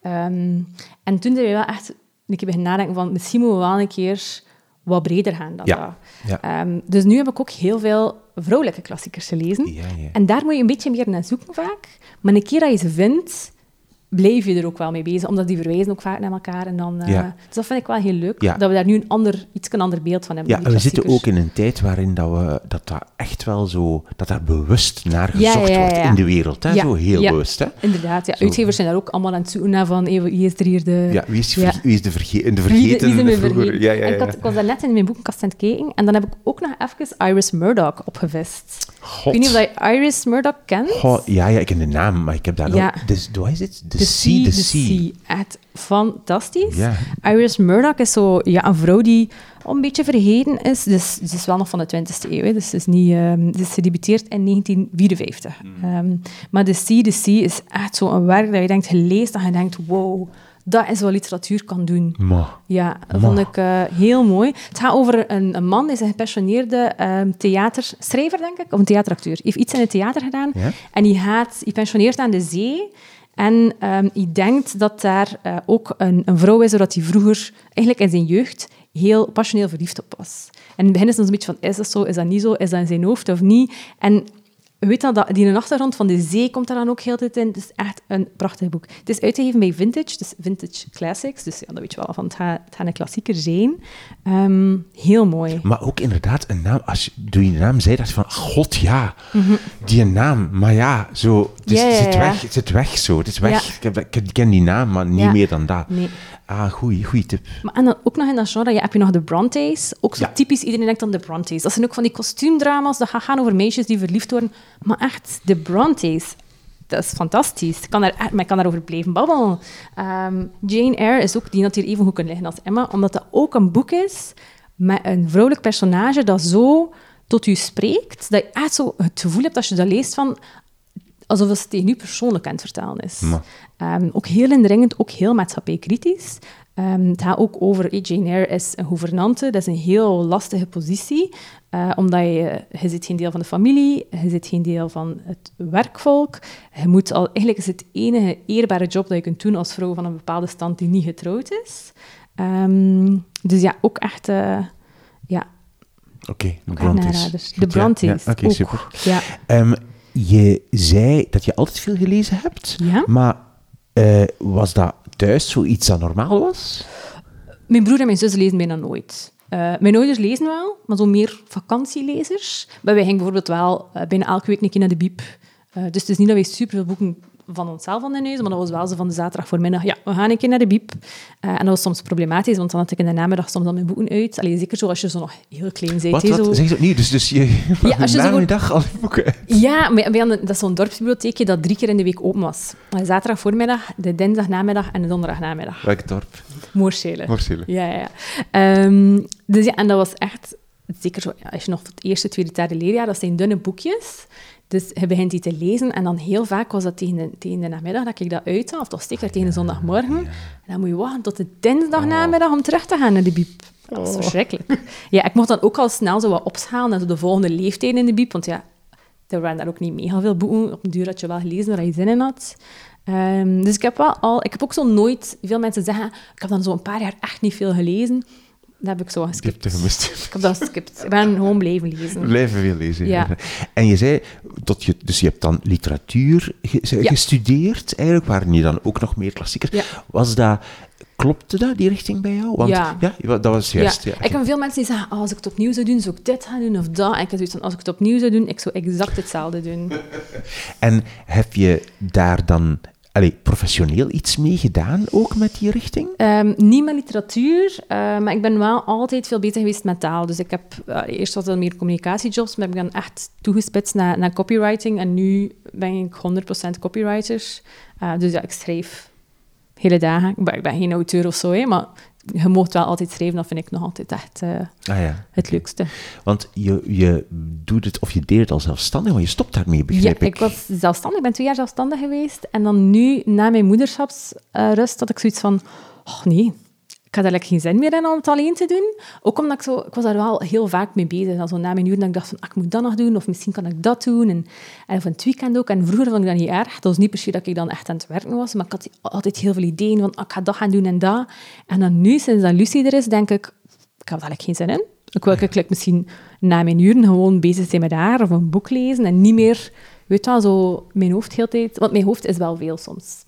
Ehm, en toen zijn we wel echt een keer beginnen nadenken van misschien moeten we wel een keer wat breder gaan dan Ja, dat. ja. Ehm, dus nu heb ik ook heel veel vrouwelijke klassiekers gelezen. Ja. En daar moet je een beetje meer naar zoeken vaak. Maar een keer dat je ze vindt, blijf je er ook wel mee bezig, omdat die verwijzen ook vaak naar elkaar. En dan, eh, Ja. Dus dat vind ik wel heel leuk, Ja. dat we daar nu een ander, iets een ander beeld van hebben. Ja, die we zitten ook in een tijd waarin dat we, dat, dat echt wel zo, dat daar bewust naar gezocht ja, wordt in de wereld. Hè? Ja, Zo heel bewust. Hè? Inderdaad, ja. Zo. Uitgevers zijn daar ook allemaal aan het zoeken van, hey, wie is er hier de... Ja, wie is, ver- wie is de, verge de vergeten wie? Ja, ja, En ik, had, ik was daarnet in mijn boekenkast aan het kijken en dan heb ik ook nog even Iris Murdoch opgevist. God. Ik weet niet of je Iris Murdoch kent. Goh, ja, ja, ik ken de naam, maar ik heb daar Ja. nog... Dus, is het? The, The Sea, The The Sea. Echt fantastisch. Ja. Iris Murdoch is zo, ja, een vrouw die al een beetje vergeten is. Dus ze is wel nog van de 20e eeuw. Hè. Dus ze is, niet, ehm, ze is gedebuteerd in 1954. Mm. Ehm, maar The Sea, The Sea is echt zo'n werk dat je denkt, gelezen dat je denkt, wow, dat is wat literatuur kan doen. Ja, dat Ma. vond ik eh, heel mooi. Het gaat over een, een man, die is een gepassioneerde ehm, theaterschrijver, denk ik, of een theateracteur. Hij heeft iets in het theater gedaan Ja. en hij gaat, hij pensioneert aan de zee. En ehm hij denkt dat daar eh, ook een, een vrouw is, zodat hij vroeger, eigenlijk in zijn jeugd, heel passioneel verliefd op was. En in het begin is het een beetje van, is dat zo, is dat niet zo, is dat in zijn hoofd of niet? En weet dat, dat die in de achtergrond van de zee komt daar dan ook heel de tijd in. Het is echt een prachtig boek. Het is uitgegeven bij Vintage, dus Vintage Classics. Dus ja, dan weet je wel van, het gaat, het gaat een klassieker zijn. Ehm, heel mooi. maar ook inderdaad een naam. Als je, toen je de naam zei, dacht je van, god ja, die naam. Maar ja, zo, het, is. Ja, het ja, zit weg. Het zit weg zo. Het is weg. Ik, heb, ik ken die naam, maar niet meer dan dat. Nee. Ah, goeie, goeie tip. Maar en dan ook nog in dat genre ja, heb je nog de Brontes. Ook zo Ja. typisch, iedereen denkt aan de Brontes. Dat zijn ook van die kostuumdrama's, dat gaan over meisjes die verliefd worden. Maar echt, de Brontes. dat is fantastisch. Ik kan daar, echt- maar ik kan daarover blijven babbelen. Ehm, Jane Eyre is ook die dat hier even goed kan liggen als Emma, omdat dat ook een boek is met een vrouwelijk personage dat zo tot u spreekt, dat je echt zo het gevoel hebt als je dat leest van alsof het tegen u persoonlijk aan het vertellen is. Ehm, ook heel indringend, ook heel maatschappijkritisch. Ehm, het gaat ook over, eh, Jane Eyre is een gouvernante, dat is een heel lastige positie, eh, omdat je, je zit geen deel van de familie, je zit geen deel van het werkvolk. Je moet al, eigenlijk is het enige eerbare job dat je kunt doen als vrouw van een bepaalde stand die niet getrouwd is. Ehm, dus ja, ook echt, eh, ja, Oké, de Brontes. De ja. Brontes. Ja, Oké, ook. super. Ja. Je zei dat je altijd veel gelezen hebt, Ja. maar eh, was dat thuis zoiets dat normaal was? Mijn broer en mijn zus lezen bijna nooit. Eh, mijn ouders lezen wel, maar zo meer vakantielezers. Maar wij gingen bijvoorbeeld wel eh, bijna elke week een keer naar de biep. Eh, dus het is niet dat wij superveel boeken van onszelf aan de neus, maar dat was wel zo van de zaterdag voormiddag, ja, we gaan een keer naar de biep. Eh, en dat was soms problematisch, want dan had ik in de namiddag soms al mijn boeken uit. Allee, zeker zo als je zo nog heel klein bent. Wat, hè, wat? zo. Zeg je dat niet? Dus, dus je Ja, als je namiddag al die boeken uit. Ja, maar dat is zo'n dorpsbibliotheekje dat drie keer in de week open was. Eh, Zaterdag voormiddag, de dinsdag namiddag en de donderdag namiddag. Welk dorp? Moorschelen. Moorschelen. Ja, ja. ja. Ehm, dus ja, en dat was echt, zeker zo, ja, als je nog het eerste, tweede, derde leerjaar, dat zijn dunne boekjes. Dus je begint die te lezen en dan heel vaak was dat tegen de, tegen de namiddag dat ik dat uit of toch zeker tegen de zondagmorgen. En dan moet je wachten tot de dinsdag namiddag om terug te gaan naar de biep. Dat is verschrikkelijk. Ja, ik mocht dan ook al snel zo wat opschalen naar zo de volgende leeftijd in de biep, want ja, er waren daar ook niet mega veel boeken. Op een duur had je wel gelezen waar je zin in had. Ehm, dus ik heb wel al... Ik heb ook zo nooit... Veel mensen zeggen, ik heb dan zo een paar jaar echt niet veel gelezen. Dat heb ik zo geskipt. Ik heb dat geskipt. Ik ben gewoon blijven lezen. Blijven veel lezen. Ja. En je zei, dat je, dus je hebt dan literatuur ge- Ja. gestudeerd, eigenlijk, waren je dan ook nog meer klassiekers. Ja. Was dat, klopte dat, die richting bij jou? Want, Ja. dat was juist. Ja. Ik heb veel mensen die zeggen, oh, als ik het opnieuw zou doen, zou ik dit gaan doen of dat. En ik heb zoiets van, als ik het opnieuw zou doen, ik zou exact hetzelfde doen. En heb je daar dan allee, professioneel iets mee gedaan, ook met die richting? Ehm, niet met literatuur, eh, maar ik ben wel altijd veel bezig geweest met taal. Dus ik heb, eh, eerst was het meer communicatiejobs, maar heb ik dan echt toegespitst naar, naar copywriting. En nu ben ik 100% copywriter. Eh, dus ja, ik schrijf hele dagen. Ik ben, ik ben geen auteur of zo, hè, maar je mocht wel altijd schrijven. Dat vind ik nog altijd echt eh, Ah ja. het leukste. Want je, je doet het, of je deed het al zelfstandig, maar je stopt daarmee, Ja, begrijp ik was zelfstandig. Ik ben twee jaar zelfstandig geweest. En dan nu, na mijn moederschapsrust, had ik zoiets van... Oh nee, ik had eigenlijk geen zin meer in om het alleen te doen. Ook omdat ik zo... Ik was daar wel heel vaak mee bezig. Zo na mijn uur dat ik dacht van, ah, ik moet dat nog doen. Of misschien kan ik dat doen. En, en van het weekend ook. En vroeger vond ik dat niet erg. Dat was niet per se dat ik dan echt aan het werken was. Maar ik had altijd heel veel ideeën van, ah, ik ga dat gaan doen en dat. En dan nu, sinds dat Lucie er is, denk ik... Ik heb daar eigenlijk geen zin in. Ik wil eigenlijk misschien na mijn uren gewoon bezig zijn met haar of een boek lezen en niet meer, weet je wel, zo mijn hoofd heel tijd... Want mijn hoofd is wel veel soms.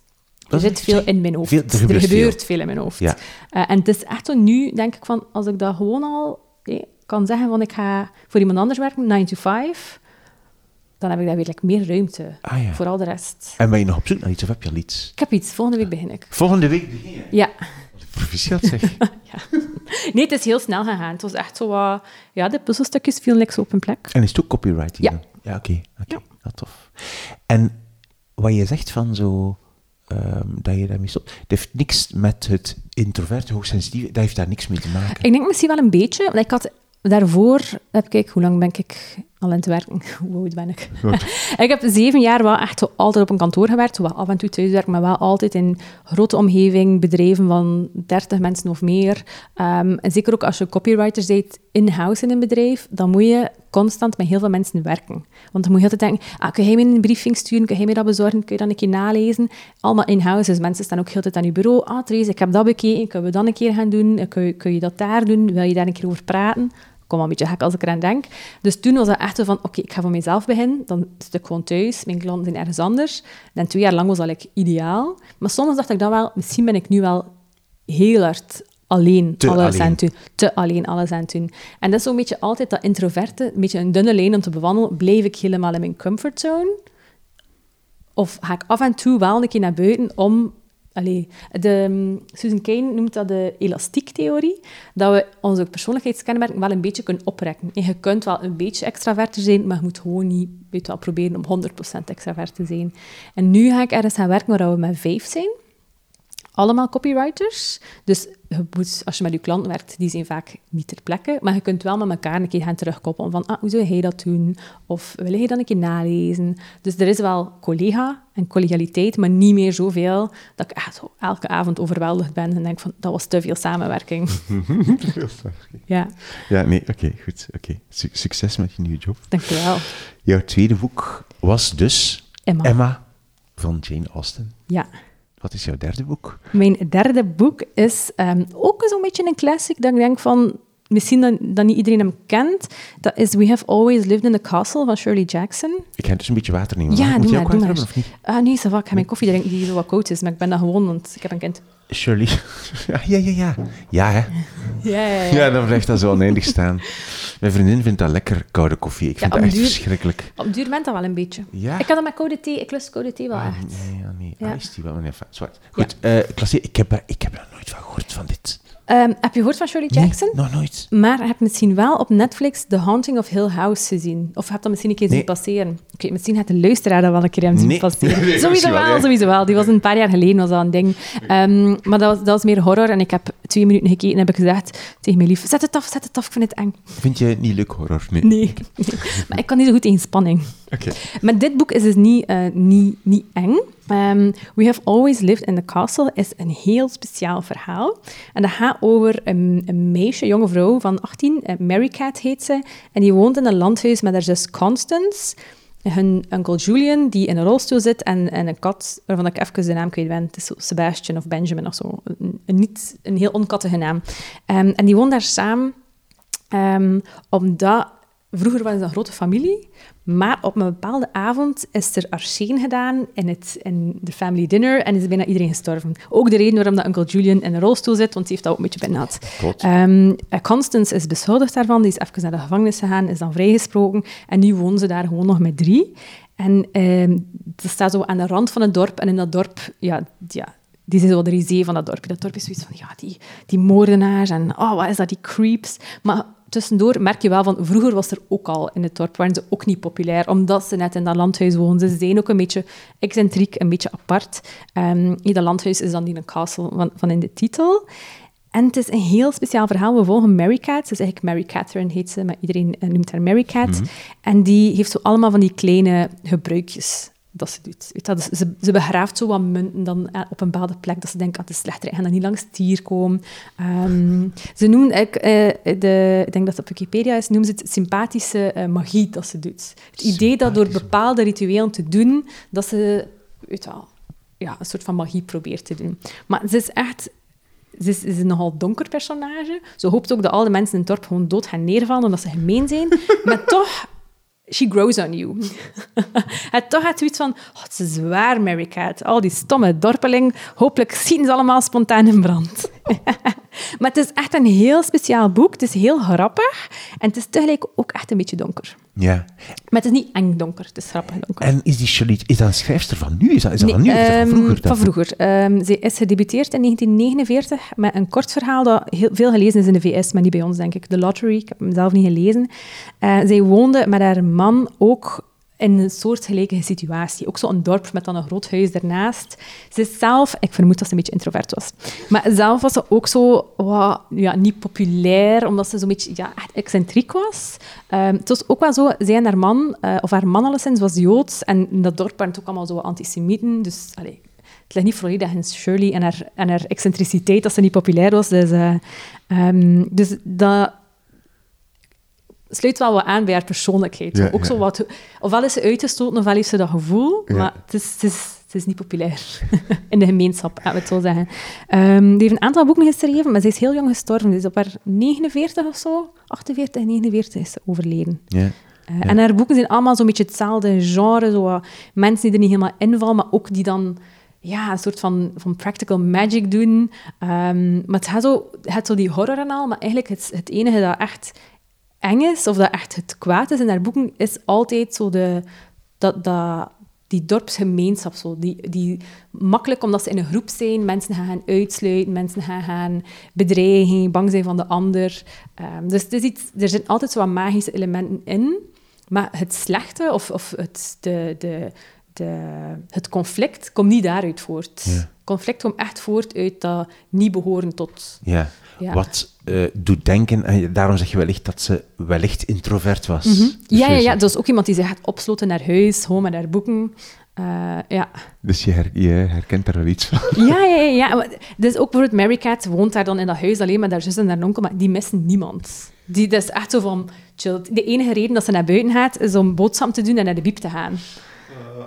Er zit veel in mijn hoofd. Veel- er gebeurt veel. veel in mijn hoofd. Ja. Eh, en het is echt zo nu, denk ik, van als ik dat gewoon al eh, kan zeggen van ik ga voor iemand anders werken, 9 to 5, dan heb ik daar weer like, meer ruimte Ah, ja. voor al de rest. En ben je nog op zoek naar iets, of heb je al iets? Ik heb iets, volgende week begin ik. Volgende week begin je. Ja. Proficiat zeg. Nee, het is heel snel gegaan. Het was echt zo. Ja, de puzzelstukjes vielen like, zo op hun plek. En is het ook copywriting? Ja. dan? Ja, oké. oké. Ja. Ja, tof. En wat je zegt van zo... ehm, dat je daarmee stopt, dat heeft niks met het introverte, hoogsensitieve, dat heeft daar niks mee te maken. Ik denk misschien wel een beetje. Want ik had daarvoor... Heb ik, hoe lang ben ik al aan het werken? Hoe oud ben ik? ik heb zeven jaar wel echt altijd op een kantoor gewerkt. Wel af en toe thuiswerken, maar wel altijd in grote omgeving, bedrijven van 30 mensen of meer. Ehm, en zeker ook als je copywriter bent in-house in een bedrijf, dan moet je constant met heel veel mensen werken. Want dan moet je altijd denken, ah, kun jij mij een briefing sturen, kun jij mij dat bezorgen, kun je dat een keer nalezen? Allemaal in-house, dus mensen staan ook heel tijd aan je bureau. Ah, Therese, ik heb dat bekeken, kunnen we dat een keer gaan doen? Kun je, kun je dat daar doen? Wil je daar een keer over praten? Kom wel een beetje gek als ik eraan denk. Dus toen was dat echt zo van, oké, ik ga voor mezelf beginnen. Dan zit ik gewoon thuis, mijn klanten zijn ergens anders. En twee jaar lang was dat like, ideaal. Maar soms dacht ik dan wel, misschien ben ik nu wel heel hard alleen Te alles alleen. aan het doen. Te alleen alles aan het doen. En dat is zo'n beetje altijd dat introverte, een beetje een dunne lijn om te bewandelen. Blijf ik helemaal in mijn comfortzone? Of ga ik af en toe wel een keer naar buiten om De, um, Susan Cain noemt dat de elastiektheorie, dat we onze persoonlijkheidskenmerken wel een beetje kunnen oprekken. En je kunt wel een beetje extraverter zijn, maar je moet gewoon niet weet wel, proberen om 100% extravert te zijn. En nu ga ik ergens gaan werken waar we met vijf zijn allemaal copywriters. Dus je moet, als je met je klant werkt, die zijn vaak niet ter plekke, maar je kunt wel met elkaar een keer gaan terugkoppelen van, ah, hoe zou jij dat doen? Of wil jij dat een keer nalezen? Dus er is wel collega en collegialiteit, maar niet meer zoveel dat ik echt zo elke avond overweldigd ben en denk van, dat was te veel samenwerking. te veel samenwerking. Ja. Ja, nee, oké, goed. Oké. Succes met je nieuwe job. Dank je wel. Jouw tweede boek was dus Emma. Emma van Jane Austen. Ja. Wat is jouw derde boek? Mijn derde boek is um, ook zo'n beetje een classic, dat ik denk van, misschien dat, dat, niet iedereen hem kent. Dat is We Have Always Lived in the Castle van Shirley Jackson. Ik ga dus een beetje water nemen. Ja, Moet je maar, ook water hebben of niet? Ah, nee, ik ga mijn koffie drinken die zo wat koud is, maar ik ben dat gewoon, want ik heb een kind. Shirley. Ja, ja, ja. Ja, ja hè. Ja, ja, ja. Ja, dan blijft dat zo oneindig staan. Mijn vriendin vindt dat lekker, koude koffie. Ik vind Ja, dat echt duur- verschrikkelijk. Op duur bent dat wel een beetje. Ja? Ik kan dat met koude thee, ik lust koude thee wel Ah, echt. nee, ja, nee. Ja. Ah, is die wel een even zwart. Goed, eh Klassie, ik heb, er, ik heb er nooit van gehoord van dit. Ehm, heb je gehoord van Shirley Jackson? Nee, nog nooit. Maar heb misschien wel op Netflix The Haunting of Hill House gezien? Of heb dat misschien een keer Nee. zien passeren? Oké, misschien gaat de luisteraar dat wel een keer hebben zien Nee. passeren. Nee, sowieso wel, wel, sowieso wel. Die was een paar jaar geleden, was dat een ding. Ehm, maar dat was, dat was meer horror en ik heb twee minuten gekeken en heb ik gezegd tegen mijn lief, zet het af, zet het af, ik vind het eng. Vind je het niet leuk, horror? Nee. Nee. maar ik kan niet zo goed tegen spanning. Oké. Maar dit boek is dus niet, eh, niet, niet eng. Ehm, We Have Always Lived in the Castle is een heel speciaal verhaal. En dat gaat over een, een meisje, een jonge vrouw van 18, eh, Mary Cat heet ze. En die woont in een landhuis met haar zus Constance. Hun onkel Julian, die in een rolstoel zit, en, en een kat, waarvan ik even de naam kwijt ben. Het is Sebastian of Benjamin of zo. Een, niet, een heel onkattige naam. Ehm, en die woont daar samen Ehm, omdat vroeger was het een grote familie, maar op een bepaalde avond is er arsen gedaan in, het, in de family dinner en is bijna iedereen gestorven. Ook de reden waarom dat onkel Julian in een rolstoel zit, want die heeft dat ook een beetje gehad. Klopt. Ehm, eh, Constance is beschuldigd daarvan, die is even naar de gevangenis gegaan, is dan vrijgesproken en nu wonen ze daar gewoon nog met drie. En ehm dat staat zo aan de rand van het dorp en in dat dorp, ja, ja die zijn zo de risée van dat dorp. Dat dorp is zoiets van, ja, die, die moordenaars en oh, wat is dat, die creeps. Maar tussendoor merk je wel van, vroeger was er ook al in het dorp, waren ze ook niet populair, omdat ze net in dat landhuis woonden. Ze zijn ook een beetje excentriek, een beetje apart. Ehm dat landhuis is dan die een castle van, van in de titel. En het is een heel speciaal verhaal. We volgen Mary Cat. Ze is eigenlijk Mary Catherine, heet ze, maar iedereen eh, noemt haar Mary Cat. En die heeft zo allemaal van die kleine gebruikjes dat ze doet. Weet dus ze, ze begraaft zo wat munten dan eh, op een bepaalde plek, dat ze denkt, ah, het is slechter, en gaan dan niet langs het dier komen. Ehm, ze noemen, ik, eh, de, ik denk dat het op Wikipedia is, noemen ze het sympathische eh, magie dat ze doet. Het idee dat door bepaalde rituelen te doen, dat ze, weet wel, ja, een soort van magie probeert te doen. Maar ze is echt ze is, een nogal donker personage. Ze hoopt ook dat alle mensen in het dorp gewoon dood gaan neervallen omdat ze gemeen zijn. maar toch, she grows on you. en toch had zoiets van, oh, het is zwaar, Mary Cat. Al die stomme dorpeling, hopelijk zien ze allemaal spontaan in brand. maar het is echt een heel speciaal boek. Het is heel grappig. En het is tegelijk ook echt een beetje donker. Ja. Maar het is niet eng donker, het is grappig donker. En is die is dat een schrijfster van nu? Is dat, is dat van nu? Of is dat van ehm, vroeger? Van vroeger. Ehm, ze is gedebuteerd in 1949 met een kort verhaal dat heel veel gelezen is in de VS, maar niet bij ons, denk ik. The Lottery, ik heb hem zelf niet gelezen. Eh, zij woonde met haar man ook in een soortgelijke situatie. Ook zo'n dorp met dan een groot huis ernaast. Ze zelf, ik vermoed dat ze een beetje introvert was, maar zelf was ze ook zo ja, niet populair, omdat ze zo'n beetje ja, excentriek was. Ehm, het was ook wel zo, zij en haar man, eh, of haar man alleszins, was Joods, en in dat dorp waren het ook allemaal zo antisemieten, dus allee, het ligt niet volledig in Shirley en haar, en haar excentriciteit dat ze niet populair was. Dus, eh, ehm, dus dat sluit wel wat aan bij haar persoonlijkheid. Ja, ook ja. zo wat, ofwel is ze uitgestoten, ofwel heeft ze dat gevoel, Ja. maar het is, het, is, het is niet populair in de gemeenschap, laten we het zo zeggen. Ehm, die heeft een aantal boeken geschreven, maar ze is heel jong gestorven. Ze is op haar 49 of zo, 48, 49 is ze overleden. Ja. Eh, En haar boeken zijn allemaal zo'n beetje hetzelfde genre. Zo mensen die er niet helemaal invallen, maar ook die dan ja, een soort van, van practical magic doen. Ehm, maar het gaat zo, het zo die horror en al, maar eigenlijk het, het enige dat echt eng is, of dat echt het kwaad is in haar boeken, is altijd zo de, dat, dat, die dorpsgemeenschap zo. Die, die, makkelijk omdat ze in een groep zijn, mensen gaan, gaan uitsluiten, mensen gaan, gaan bedreigen, bang zijn van de ander. Ehm, dus het is iets, er zijn altijd zo wat magische elementen in. Maar het slechte of, of het, de, de, de, het conflict komt niet daaruit voort. Ja. Conflict komt echt voort uit dat niet behoren tot. Ja. Ja. Wat eh, doet denken, en daarom zeg je wellicht dat ze wellicht introvert was. Dus Ja, ja, ja, dat is ook iemand die zich gaat opsloten naar huis, gewoon met haar boeken. Eh, ja. Dus je, her- je herkent er wel iets van. Ja, ja, ja. Dus ook bijvoorbeeld Mary Cat woont daar dan in dat huis alleen met haar zus en haar onkel, maar die missen niemand. Die, dat is echt zo van chill. De enige reden dat ze naar buiten gaat, is om boodschap te doen en naar de biep te gaan.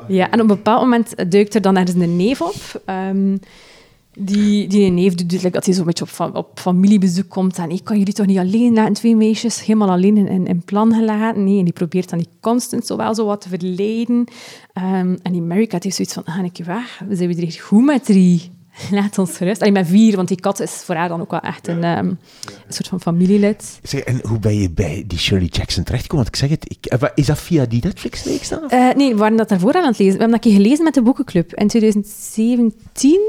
Ja, en op een bepaald moment duikt er dan ergens een neef op. Ehm, die, die neef doet dat hij zo'n beetje op, fa- op familiebezoek komt. En ik kan jullie toch niet alleen laten, twee meisjes, helemaal alleen in, in, plan gelaten. Nee, en die probeert dan die constant zo wel zo wat te verleiden. Ehm, en die Cat heeft zoiets van, ga ik weg? We zijn weer goed met drie. Laat ons gerust. Allee, met vier, want die kat is voor haar dan ook wel echt een, ehm, een soort van familielid. Zeg, en hoe ben je bij die Shirley Jackson terechtgekomen? Want ik zeg het, ik, eh, is dat via die Netflix-reeks dan? Eh, nee, we waren dat daarvoor aan het lezen. We hebben dat keer gelezen met de boekenclub in 2017.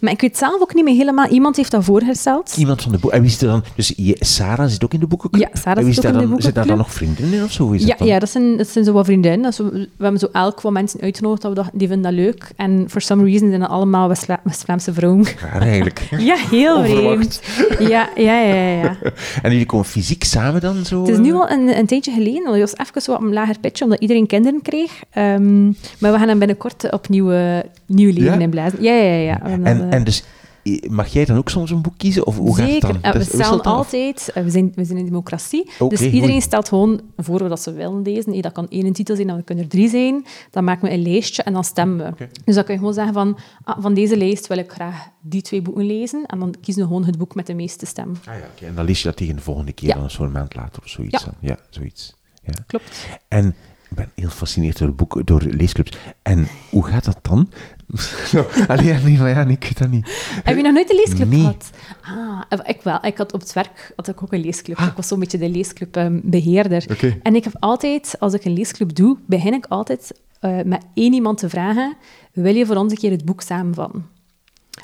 Maar ik weet zelf ook niet meer helemaal. Iemand heeft dat voorgesteld. Iemand van de boek. En wie zit er dan? Dus je, Sarah zit ook in de boekenclub? Ja, Sarah zit ook daar in de dan, Zit daar dan nog boekenclub. vrienden in of zo? Is Ja, dat dan? ja dat, zijn, dat zijn zo wat vriendinnen. Dat is zo- we hebben zo elk wat mensen uitgenodigd, dat we die vinden dat leuk. En for some reason zijn dat allemaal West- Vrouwen. Raar eigenlijk. Ja, heel vreemd. Ja, ja, ja, ja. En jullie komen fysiek samen dan zo? Het is nu eh? al een, een tijdje geleden, want het was even zo op een lager pitch, omdat iedereen kinderen kreeg. Ehm, maar we gaan hem binnenkort opnieuw eh, nieuw leven Ja? inblazen. Ja, ja, ja. ja. En, eh, en dus, mag jij dan ook soms een boek kiezen? Of hoe gaat het Zeker. dan? We Dat stellen altijd, eh, we zijn, we zijn in democratie, dus iedereen stelt gewoon voor wat ze willen lezen. Dat kan één titel zijn, dan kunnen er drie zijn. Dan maken we een lijstje en dan stemmen we. Dus dan kun je gewoon zeggen van, ah, van deze lijst wil ik graag die twee boeken lezen. En dan kiezen we gewoon het boek met de meeste stem. Ah, ja, oké. En dan lees je dat tegen de volgende keer, Ja. dan zo'n maand later of zoiets. Ja, zoiets. Ja. Klopt. En ik ben heel gefascineerd door boeken, door leesclubs. En hoe gaat dat dan? Allee, ja, nee, maar ja, nee, ik weet dat niet. Heb je nog nooit een leesclub Nee. gehad? Ah, ik wel. Ik had op het werk had ik ook een leesclub. Ah. Ik was zo'n beetje de leesclubbeheerder. En ik heb altijd, als ik een leesclub doe, begin ik altijd eh, met één iemand te vragen, wil je voor ons een keer het boek samenvatten?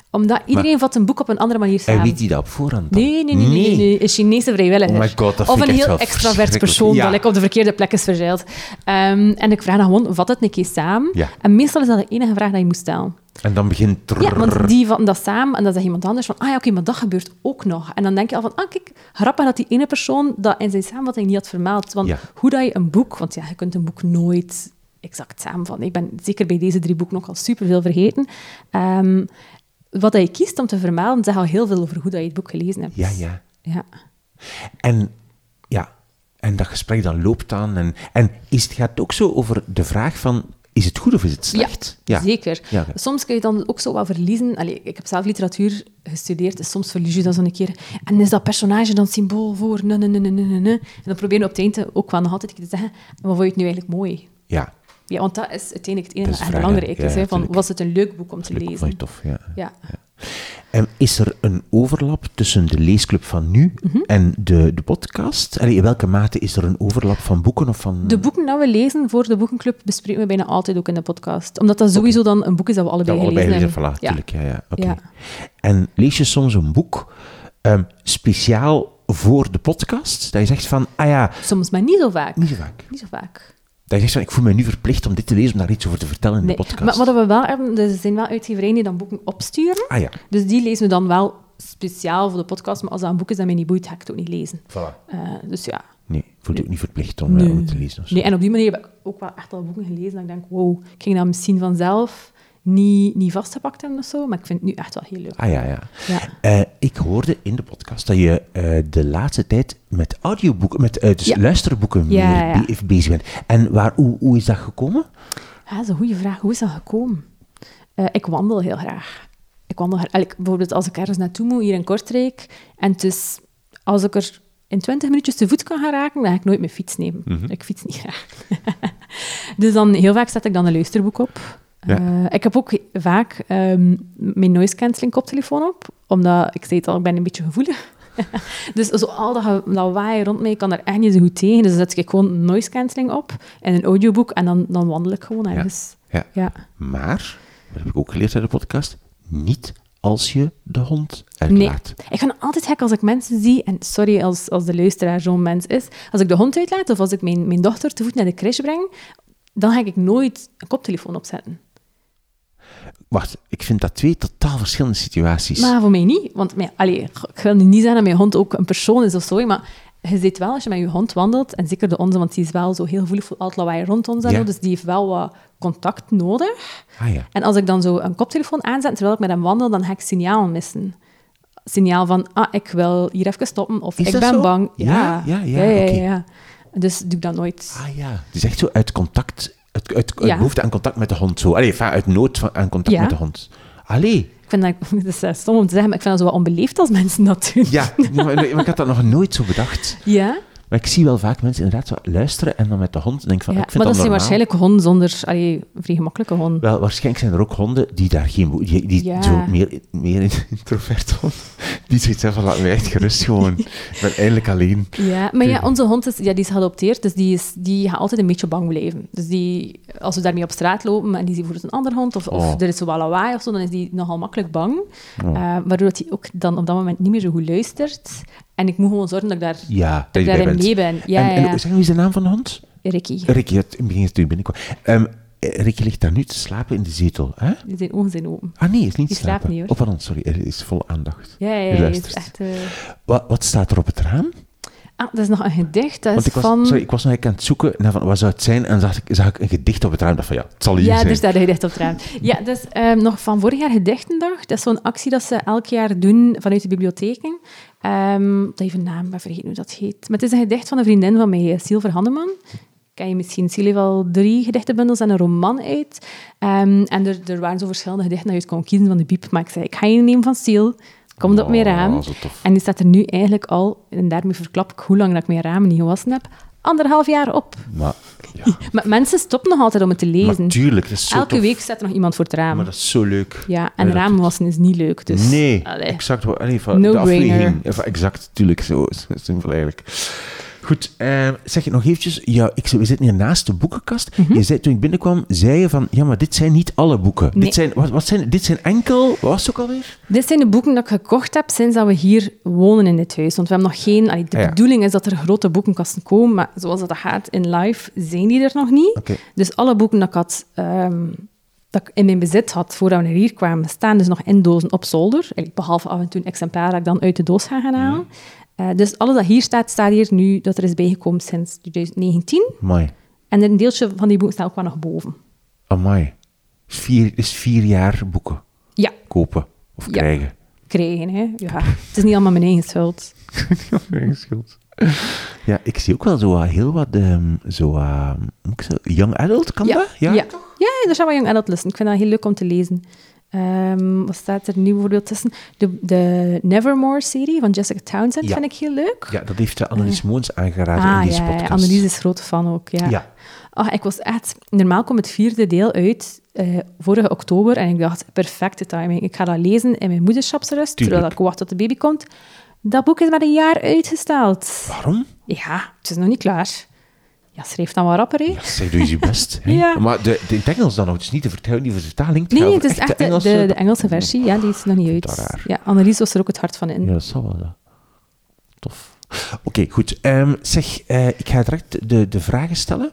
Omdat iedereen vat een boek op een andere manier En samen. weet hij dat op voorhand dan? Nee, nee, nee, nee, nee, nee. Een Chinese vrijwilliger. Oh my god, dat of een heel extravert persoon Ja. dat ik op de verkeerde plek is verzeild. Ehm, en ik vraag dan gewoon, vat het een keer samen. Ja. En meestal is dat de enige vraag die je moet stellen. En dan begint... Ja, want die vatten dat samen en dan zegt iemand anders van, ah ja, oké, maar dat gebeurt ook nog. En dan denk je al van, ah kijk, grappig dat die ene persoon dat in zijn samenvatting niet had vermeld. Want Ja. hoe dat je een boek, want ja, je kunt een boek nooit exact samenvatten. Ik ben zeker bij deze drie boeken nog al superveel vergeten. Ehm, wat je kiest om te vermelden, zegt al heel veel over hoe dat je het boek gelezen hebt. Ja, ja. Ja. En ja, en dat gesprek dan loopt aan. En, en is het gaat ook zo over de vraag van, is het goed of is het slecht? Ja, zeker. Ja. Soms kun je dan ook zo wat verliezen. Allee, ik heb zelf literatuur gestudeerd, dus soms verlies je dat zo'n keer. En is dat personage dan symbool voor... Nee, nee, nee, nee, nee, nee. En dan probeer je op het einde ook wel nog altijd te zeggen, maar vond je het nu eigenlijk mooi? Ja, Ja, want dat is uiteindelijk het Dat enige de echt belangrijk. is, hè, van, was het een leuk boek om te dat vond lezen? je tof. Ja. Ja. En is er een overlap tussen de leesclub van nu Mhm. en de, de podcast? Allee, in welke mate is er een overlap van boeken of van... De boeken die we lezen voor de boekenclub bespreken we bijna altijd ook in de podcast. Omdat dat sowieso dan een boek is dat we allebei allebei gelezen gelezen, hebben. voilà, Ja. tuurlijk. Ja. Ja. En lees je soms een boek ehm, speciaal voor de podcast? Dat je zegt van, ah ja, Soms, maar niet zo vaak. niet zo vaak. Niet zo vaak. Dat je zegt van, ik voel me nu verplicht om dit te lezen, om daar iets over te vertellen in Nee. de podcast. Maar wat we wel hebben, er zijn wel uitgeverijen die dan boeken opsturen. Ah ja, Dus die lezen we dan wel speciaal voor de podcast. Maar als dat een boek is dat mij niet boeit, ga ik het ook niet lezen. voilà. Eh, dus ja. Nee, voel je ook niet verplicht om, eh, om het te lezen of zo. Nee, en op die manier heb ik ook wel echt al boeken gelezen dat ik denk, wow, ik ging dat misschien vanzelf niet, niet vastgepakt hebben of zo, maar ik vind het nu echt wel heel leuk. Ah ja, ja. Ja. Eh, ik hoorde in de podcast dat je eh, de laatste tijd met audioboeken, met eh, dus Ja. luisterboeken Ja, meer be- bezig bent. En waar, hoe, hoe is dat gekomen? Ja, dat is een goede vraag. Hoe is dat gekomen? Ik wandel heel graag. Ik wandel graag. Bijvoorbeeld als ik ergens naartoe moet, hier in Kortrijk, en is, als ik er in 20 minuutjes te voet kan gaan raken, dan ga ik nooit mijn fiets nemen. Mhm. Ik fiets niet graag. dus dan, heel vaak zet ik dan een luisterboek op. Ja. Eh, ik heb ook vaak ehm, mijn noise cancelling koptelefoon op, omdat, ik zei het al, ik ben een beetje gevoelig. Dus zo al dat, waaien rond mij, ik kan daar echt niet zo goed tegen. Dus dan zet ik gewoon noise cancelling op en een audioboek en dan, dan wandel ik gewoon ergens. Ja. Ja. Maar, dat heb ik ook geleerd uit de podcast, niet als je de hond Nee, uitlaat. ik vind het altijd gek als ik mensen zie, en sorry als, als de luisteraar zo'n mens is, als ik de hond uitlaat of als ik mijn, mijn dochter te voet naar de crash breng, dan ga ik nooit een koptelefoon opzetten. Wacht, ik vind dat twee totaal verschillende situaties. Maar voor mij niet, want allee, ik wil niet zeggen dat mijn hond ook een persoon is of zo, maar je ziet wel als je met je hond wandelt, en zeker de onze, want die is wel zo heel gevoelig voor al het lawaai rond ons, en Ja. dus die heeft wel wat contact nodig. Ah ja. En als ik dan zo een koptelefoon aanzet terwijl ik met hem wandel, dan ga ik signaal missen. Signaal van, ah, ik wil hier even stoppen, of Is ik ben zo? bang. Ja, ja, ja, ja, oké. ja. Dus doe ik dat nooit. Ah ja. Het is echt zo uit contact, uit, uit Ja. behoefte aan contact met de hond. Zo. Allee, uit nood van, aan contact Ja. met de hond. Allee. Ik vind dat, het is eh, stom om te zeggen, maar ik vind dat zo wat onbeleefd als mensen dat doen. Ja, maar ik had dat nog nooit zo bedacht. Ja? Maar ik zie wel vaak mensen inderdaad zo luisteren en dan met de hond denk van, Ja, ik vind maar dat dat zijn waarschijnlijk honden zonder... Allee, vrij gemakkelijke honden. Wel, waarschijnlijk zijn er ook honden die daar geen... Die, die Ja. zo meer, meer introvert honden. Die zoiets hebben van, laat mij echt gerust gewoon. Ik ben eindelijk alleen. Ja, maar ja, onze hond is, ja, die is geadopteerd, dus die, is, die gaat altijd een beetje bang blijven. Dus die, als we daarmee op straat lopen en die ziet bijvoorbeeld een ander hond, of, Oh. of er is zo wel lawaai of zo, dan is die nogal makkelijk bang. Oh. Eh, waardoor hij ook dan op dat moment niet meer zo goed luistert. En ik moet gewoon zorgen dat ik daar, Ja, dat ik daarin bent. mee ben. Ja, en, ja, en zeg, is de naam van de hond? Ricky. Ricky, het in het begin toen binnenkwam. Ehm Ricky ligt daar nu te slapen in de zetel. Hè? Zijn ogen zijn open. Ah nee, hij is niet Die slapen. slaapt niet, hoor. Oh, pardon, sorry. Er is vol aandacht. Ja, ja, ja, hij is echt... eh, Wat, wat staat er op het raam? Ah, dat is nog een gedicht. Dat is ik was, van... sorry, ik was nog even aan het zoeken naar van, wat zou het zijn. En zag ik, zag ik een gedicht op het raam. Dacht van ja, het zal hier Ja, zijn. er staat een gedicht op het raam. Ja, dat is ehm, nog van vorig jaar Gedichtendag. Dat is zo'n actie dat ze elk jaar doen vanuit de bibliotheken. Ehm dat heeft een naam, maar vergeet hoe dat heet. Maar het is een gedicht van een vriendin van mij, Siel Handeman. Ken je misschien? Siel heeft al drie gedichtenbundels en een roman uit. Ehm, en er, er waren zo verschillende gedichten dat je kon kiezen van de biep. Maar ik zei, ik ga je nemen van Siel. Komt op mijn Oh, raam. En die staat er nu eigenlijk al, en daarmee verklap ik hoe lang dat ik mijn ramen niet gewassen heb, anderhalf jaar op. Maar, ja. Maar mensen stoppen nog altijd om het te lezen. maar tuurlijk, dat is zo Elke tof. week staat er nog iemand voor het raam. Maar dat is zo leuk. Ja, en ramen wassen is niet leuk. Dus, nee, allee. exact. wat- Allee, van No de. Enfin, exact, tuurlijk. Zo zo simpel eigenlijk. Goed, ehm, zeg je nog eventjes, ja, ik, we zitten hier naast de boekenkast. Je zei, toen ik binnenkwam, zei je van, ja, maar dit zijn niet alle boeken. Nee. Dit, zijn, wat, wat zijn, dit zijn enkel, wat was het ook alweer? Dit zijn de boeken dat ik gekocht heb sinds dat we hier wonen in dit huis. Want we hebben nog geen... allee, de Ah, ja. bedoeling is dat er grote boekenkasten komen, maar zoals dat gaat in live, zijn die er nog niet. Dus alle boeken dat ik, had, ehm, dat ik in mijn bezit had voordat we hier kwamen, staan dus nog in dozen op zolder. Behalve af en toe een exemplaar dat ik dan uit de doos ga gaan halen. Eh, dus alles dat hier staat, staat hier nu, dat er is bijgekomen sinds 2019. Amai, En een deeltje van die boeken staat ook wel nog boven. amai. Vier, is vier jaar boeken Ja, kopen of Ja. krijgen. krijgen. Hè. Ja, het is niet allemaal mijn eigen schuld. Geen schuld. Ja, ik zie ook wel zo heel wat, ehm, zo, zo, young adult, kan Ja, dat? ja. ja, er zijn wel young adult listen. Ik vind dat heel leuk om te lezen. Ehm, wat staat er nu bijvoorbeeld tussen? De, de Nevermore-serie van Jessica Townsend Ja. vind ik heel leuk. Ja, dat heeft de Annelies Moons aangeraden in ah, deze ja, ja, podcast. Annelies is grote fan ook, ja. Ja. Ah, ik was echt... Normaal komt het vierde deel uit eh, vorige oktober en ik dacht, perfecte timing. Ik ga dat lezen in mijn moederschapsrust, terwijl ik wacht tot de baby komt. Dat boek is maar een jaar uitgesteld. Waarom? Ja, het is nog niet klaar. Ja, schrijf dan maar rapper, hè. Ja, zeg, doe je je best. Ja. Maar de, de, in het Engels dan nog, het is niet de, vertel, niet de vertaling. Nee, gaat het is echt de, de, de Engelse versie. Ja, die is nog niet uit. raar. Ja, Annelies was er ook het hart van in. Ja, dat zal wel. Ja. Tof. Oké, goed. Ehm, zeg, eh, ik ga direct de, de vragen stellen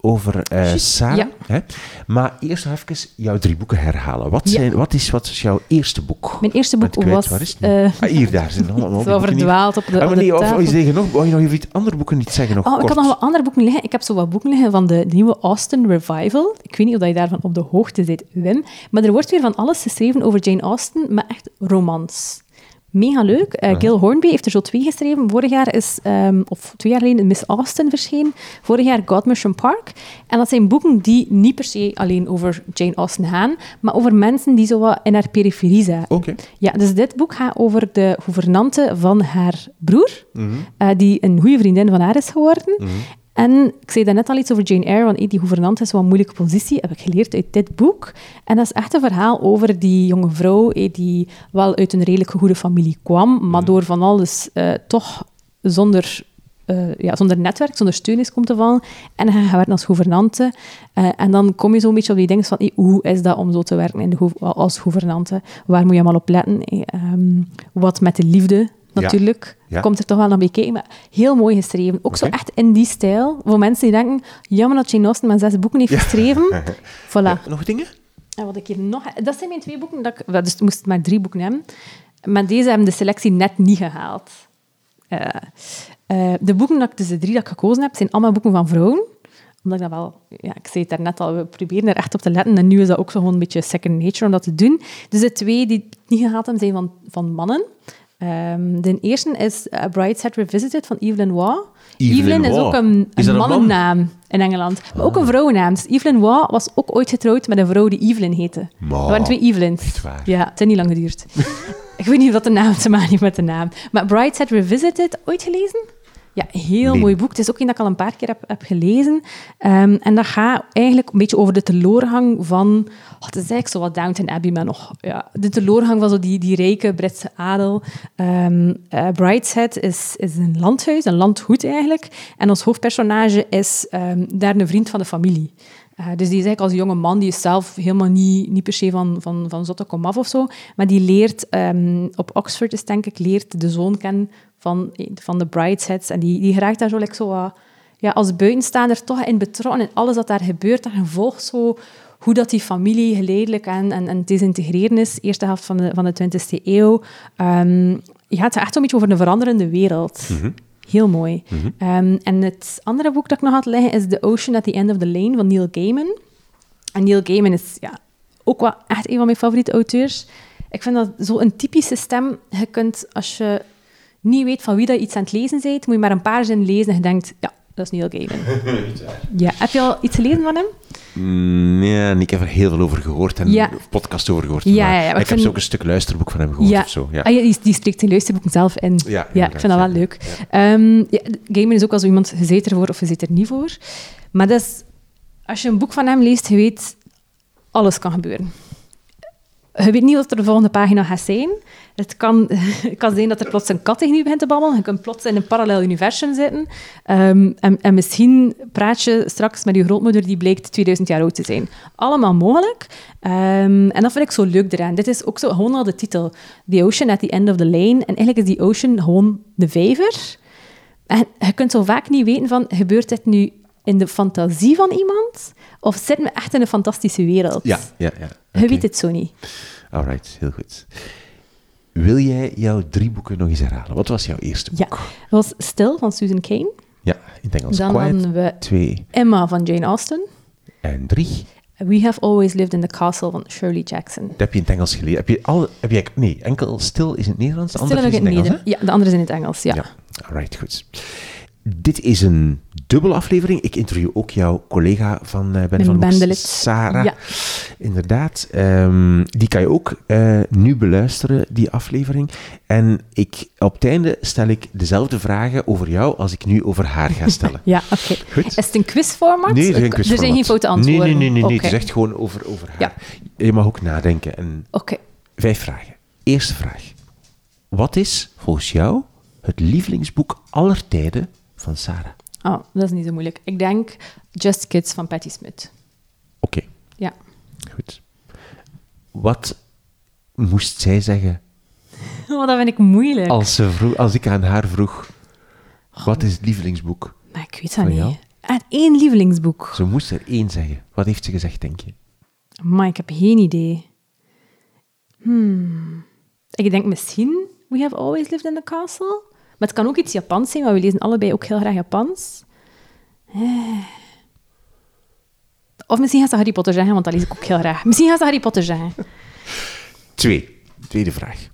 over eh Sarah. ja. Hè? Maar eerst nog even jouw drie boeken herhalen. Wat, Ja. zijn, wat, is, wat is jouw eerste boek? Mijn eerste boek kwijt, was... Waar is het? eh, ah, hier, daar zijn allemaal wel hier. verdwaald op de, Ah, op maar de nee, tafel. of je, nog, wou je nog even iets andere boeken niet zeggen? Nog Oh, ik had nog wat andere boeken liggen. Ik heb zo wat boeken liggen van de, de nieuwe Austen Revival. Ik weet niet of je daarvan op de hoogte zit, Wim. Maar er wordt weer van alles geschreven over Jane Austen, maar echt romans. Mega leuk. Eh, Gil Hornby heeft er zo twee geschreven. Vorig jaar is, ehm, of twee jaar geleden, Miss Austen verscheen. Vorig jaar Godmersham Park. En dat zijn boeken die niet per se alleen over Jane Austen gaan, maar over mensen die zo wat in haar periferie zaten. Oké. Ja, dus dit boek gaat over de gouvernante van haar broer, Mhm. eh, die een goede vriendin van haar is geworden. En ik zei net al iets over Jane Eyre, want die gouvernante is wel een moeilijke positie, heb ik geleerd uit dit boek. En dat is echt een verhaal over die jonge vrouw die wel uit een redelijk goede familie kwam, maar door van alles uh, toch zonder uh, ja, zonder netwerk, zonder steun is komt te vallen. En hij werken als gouvernante. Uh, en dan kom je zo'n beetje op die dingen van, hey, hoe is dat om zo te werken in de als gouvernante? Waar moet je allemaal op letten? Um, wat met de liefde, natuurlijk. Ja. Komt er toch wel naar bekijken. Maar heel mooi geschreven. Ook zo echt in die stijl. Voor mensen die denken, jammer dat Jane Austen maar zes boeken heeft geschreven. voilà. nog dingen? En wat ik hier nog... Dat zijn mijn twee boeken. Dat ik, dus ik moest maar drie boeken hebben. Maar deze hebben de selectie net niet gehaald. Uh, uh, de boeken dat ik, dus de drie dat ik gekozen heb, zijn allemaal boeken van vrouwen. Omdat ik dat wel... Ja, ik zei het daarnet al, we proberen er echt op te letten. En nu is dat ook zo gewoon een beetje second nature om dat te doen. Dus de twee die niet gehaald hebben, zijn van, van mannen. Um, de eerste is uh, Brideshead Revisited van Evelyn Waugh. Evelyn, is ook een, een mannennaam in Engeland, maar ook een ah. vrouwennaam. Dus Evelyn Waugh was ook ooit getrouwd met een vrouw die Evelyn heette. Er waren twee Evelyns. Ja, het heeft niet lang geduurd. ik weet niet of dat de naam te maken heeft met de naam. Maar Brideshead Revisited, ooit gelezen? Ja, heel mooi boek. Het is ook een dat ik al een paar keer heb, heb gelezen. Um, en dat gaat eigenlijk een beetje over de teleurgang van... Oh, het is eigenlijk zo wat Downton Abbey, maar nog... Ja, de teleurgang van zo die, die rijke Britse adel. Um, uh, Brideshead is, is een landhuis, een landgoed eigenlijk. En ons hoofdpersonage is um, daar een vriend van de familie. Uh, dus die is eigenlijk als jonge man, die is zelf helemaal niet, niet per se van, van, van zotte komaf of zo, maar die leert, um, op Oxford is denk ik, leert de zoon kennen van, van de Bridesheads. En die, die geraakt daar zo, like, zo uh, ja, als buitenstaander toch in betrokken in alles wat daar gebeurt. En volgt zo hoe dat die familie geleidelijk en, en, en desintegreren is, eerste helft van de, van de 20e eeuw. Um, je gaat echt zo'n beetje over een veranderende wereld. Mm Heel mooi. Mm -hmm. um, en het andere boek dat ik nog had liggen is The Ocean at the End of the Lane van Neil Gaiman. En Neil Gaiman is ja, ook wel echt een van mijn favoriete auteurs. Ik vind dat zo een typische stem. Je kunt, als je niet weet van wie dat iets aan het lezen bent, moet je maar een paar zinnen lezen en je denkt, ja, dat is Neil Gaiman. ja. Heb je al iets gelezen van hem? Mm, nee, ik heb er heel veel over gehoord en ja. podcast over gehoord. Ja, ja, ja ik, heb ook een stuk luisterboek van hem gehoord ja. of zo. Ja. Ah, die, die spreekt zijn luisterboeken zelf in. Ja, ja ik vind dat wel leuk. Um, Gaiman is ook als iemand, je zit ervoor of je zit er niet voor. Maar dat is, als je een boek van hem leest, je weet, alles kan gebeuren. Je weet niet wat er de volgende pagina gaat zijn. Het kan, kan zijn dat er plots een kat tegen je begint te babbelen. Je kunt plots in een parallel universum zitten. Um, en, en, misschien praat je straks met je grootmoeder die blijkt 2000 jaar oud te zijn. Allemaal mogelijk. Um, en dat vind ik zo leuk eraan. Dit is ook zo gewoon al de titel. The Ocean at the End of the Lane. En eigenlijk is die ocean gewoon de vijver. En je kunt zo vaak niet weten van, gebeurt dit nu in de fantasie van iemand? Of zitten we echt in een fantastische wereld? Ja, ja, ja. Je weet het zo niet. Alright, heel goed. Wil jij jouw drie boeken nog eens herhalen? Wat was jouw eerste boek? Ja, dat was Stil van Susan Cain. Ja, in het Engels. Dan Quiet. hadden we Twee. Emma van Jane Austen. En drie. We Have Always Lived in the Castle van Shirley Jackson. Dat heb je in het Engels gelezen. Heb je al... Heb je, nee, enkel Stil is in het Nederlands, de andere is in het Engels, Ja, de andere is in het Engels, ja. ja. Alright, goed. Dit is een dubbele aflevering. Ik interview ook jouw collega van uh, Ben van Boek, Sarah. Ja. Inderdaad. Um, die kan je ook uh, nu beluisteren, die aflevering. En ik, op het einde stel ik dezelfde vragen over jou als ik nu over haar ga stellen. ja, oké. Okay. Is het een quizformat? Nee, er, er zijn geen foute antwoorden? Nee, nee, nee. nee, okay. Het is echt gewoon over, over haar. Ja. Je mag ook nadenken. En oké. Vijf vragen. Eerste vraag. Wat is volgens jou het lievelingsboek aller tijden van Sarah? Oh, dat is niet zo moeilijk. Ik denk Just Kids van Patti Smith. Oké. Okay. Ja. Goed. Wat moest zij zeggen? Oh, dat vind ik moeilijk. Als, ze vroeg, als ik aan haar vroeg, wat is het lievelingsboek? Maar ik weet dat niet. Één lievelingsboek. Ze moest er één zeggen. Wat heeft ze gezegd, denk je? Maar ik heb geen idee. Hmm. Ik denk misschien We Have Always Lived in the Castle. Maar het kan ook iets Japans zijn, maar we lezen allebei ook heel graag Japans. Eh. Of misschien gaat ze Harry Potter zeggen, want dat lees ik ook heel graag. Misschien gaat ze Harry Potter zeggen. Twee. Tweede vraag.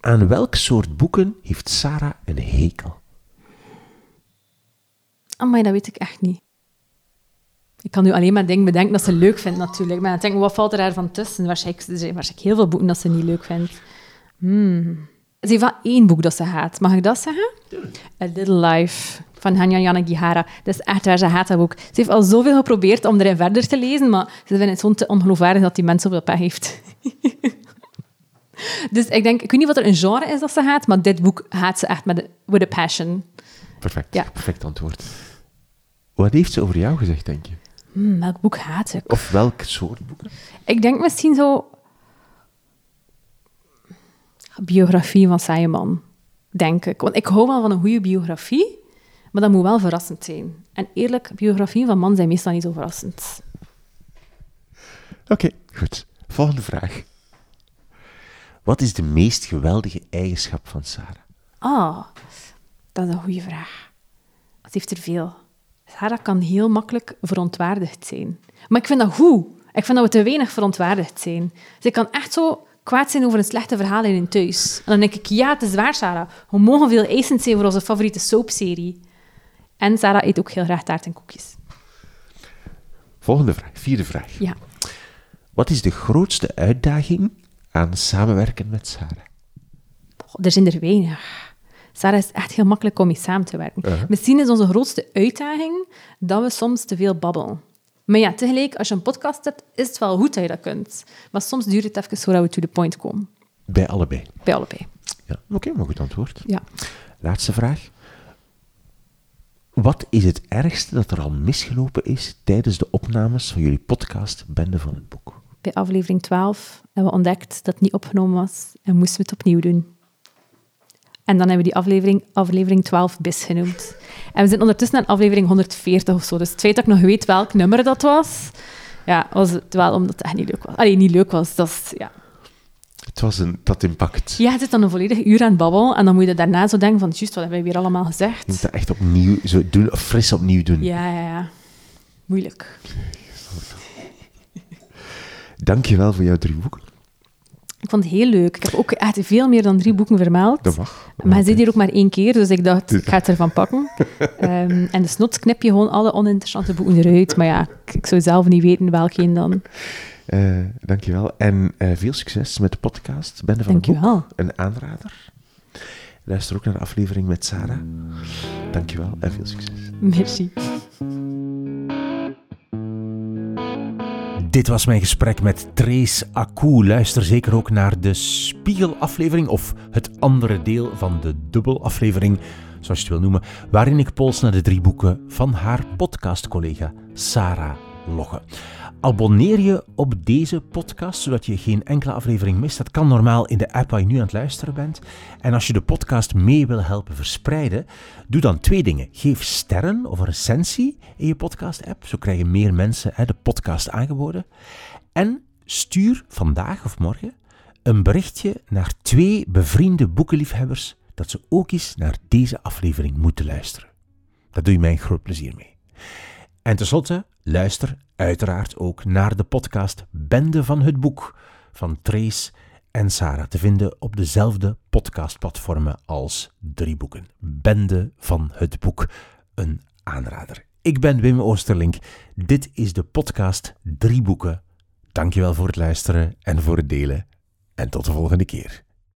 Aan welk soort boeken heeft Sarah een hekel? Amai, dat weet ik echt niet. Ik kan nu alleen maar dingen bedenken dat ze leuk vindt, natuurlijk. Maar dan denk ik, wat valt er daarvan tussen? Waarschijnlijk, er zijn waarschijnlijk heel veel boeken dat ze niet leuk vindt. Hmm. Ze heeft wel één boek dat ze haat. Mag ik dat zeggen? A Little Life. van Hanya Yanagihara. Dat is echt waar, ze haat dat boek. Ze heeft al zoveel geprobeerd om erin verder te lezen, maar ze vinden het zo te ongeloofwaardig dat die mensen zoveel pech heeft. dus ik denk, ik weet niet wat er een genre is dat ze haat, maar dit boek haat ze echt met with a passion. Perfect, Ja. perfect antwoord. Wat heeft ze over jou gezegd, denk je? Hmm, welk boek haat ik? Of welk soort boeken? Ik denk misschien zo... Biografie van Saaieman, denk ik. Want ik hou wel van een goede biografie, maar dat moet wel verrassend zijn. En eerlijk, biografieën van man zijn meestal niet zo verrassend. Oké, goed. Volgende vraag. Wat is de meest geweldige eigenschap van Sarah? Ah, dat is een goede vraag. Ze heeft er veel. Sarah kan heel makkelijk verontwaardigd zijn. Maar ik vind dat goed. Ik vind dat we te weinig verontwaardigd zijn. Ze kan echt zo kwaad zijn over een slechte verhaal in hun thuis. En dan denk ik, ja, het is waar, Sarah. We mogen veel eisend zijn voor onze favoriete soapserie. En Sarah eet ook heel graag taart en koekjes. Volgende vraag, vierde vraag. Ja. Wat is de grootste uitdaging aan samenwerken met Sarah? Er zijn er weinig. Sarah is echt heel makkelijk om mee samen te werken. Uh-huh. Misschien is onze grootste uitdaging dat we soms te veel babbelen. Maar ja, tegelijk, als je een podcast hebt, is het wel goed dat je dat kunt. Maar soms duurt het even voordat we to the point komen. Bij allebei. Bij allebei. Ja, oké, maar goed antwoord. Ja. Laatste vraag. Wat is het ergste dat er al misgelopen is tijdens de opnames van jullie podcast Bende van het Boek? Bij aflevering 12 hebben we ontdekt dat het niet opgenomen was en moesten we het opnieuw doen. En dan hebben we die aflevering aflevering 12 bis genoemd. En we zijn ondertussen aan aflevering 140 of zo. Dus het feit dat ik nog weet welk nummer dat was, ja, was het wel omdat het echt niet leuk was. Allee, niet leuk was. Dat is, ja. Het was een, dat impact. ja, het zit dan een volledig uur aan het babbelen en dan moet je daarna zo denken van, juist, wat hebben we weer allemaal Je moet gezegd? dat echt opnieuw zo doen, fris opnieuw doen. Ja, ja, ja. Moeilijk. Dankjewel voor jouw drie boeken. Ik vond het heel leuk. Ik heb ook echt veel meer dan drie boeken vermeld. Dat mag. Maar hij zit hier ook maar één keer, dus ik dacht, ik ga het ervan pakken. Ehm, en de knip je gewoon alle oninteressante boeken eruit. Maar ja, ik, ik zou zelf niet weten welke dan. Eh, dankjewel. En eh, veel succes met de podcast Bende van het Dankjewel. Boek. Een aanrader. Luister ook naar de aflevering met Sarah. Dankjewel en veel succes. Merci. Dit was mijn gesprek met Trace Acou. Luister zeker ook naar de Spiegel-aflevering of het andere deel van de dubbelaflevering, zoals je het wil noemen, waarin ik pols naar de drie boeken van haar podcastcollega Sarah Logge. Abonneer je op deze podcast, zodat je geen enkele aflevering mist. Dat kan normaal in de app waar je nu aan het luisteren bent. En als je de podcast mee wil helpen verspreiden, doe dan twee dingen. Geef sterren of een recensie in je podcast-app. Zo krijgen meer mensen hè, de podcast aangeboden. En stuur vandaag of morgen een berichtje naar twee bevriende boekenliefhebbers dat ze ook eens naar deze aflevering moeten luisteren. Daar doe je mij een groot plezier mee. En tenslotte, luister uiteraard ook naar de podcast Bende van het Boek van Trace en Sarah te vinden op dezelfde podcastplatformen als Drie Boeken. Bende van het Boek, een aanrader. Ik ben Wim Oosterlink. Dit is de podcast Drie Boeken. Dankjewel voor het luisteren en voor het delen. En tot de volgende keer.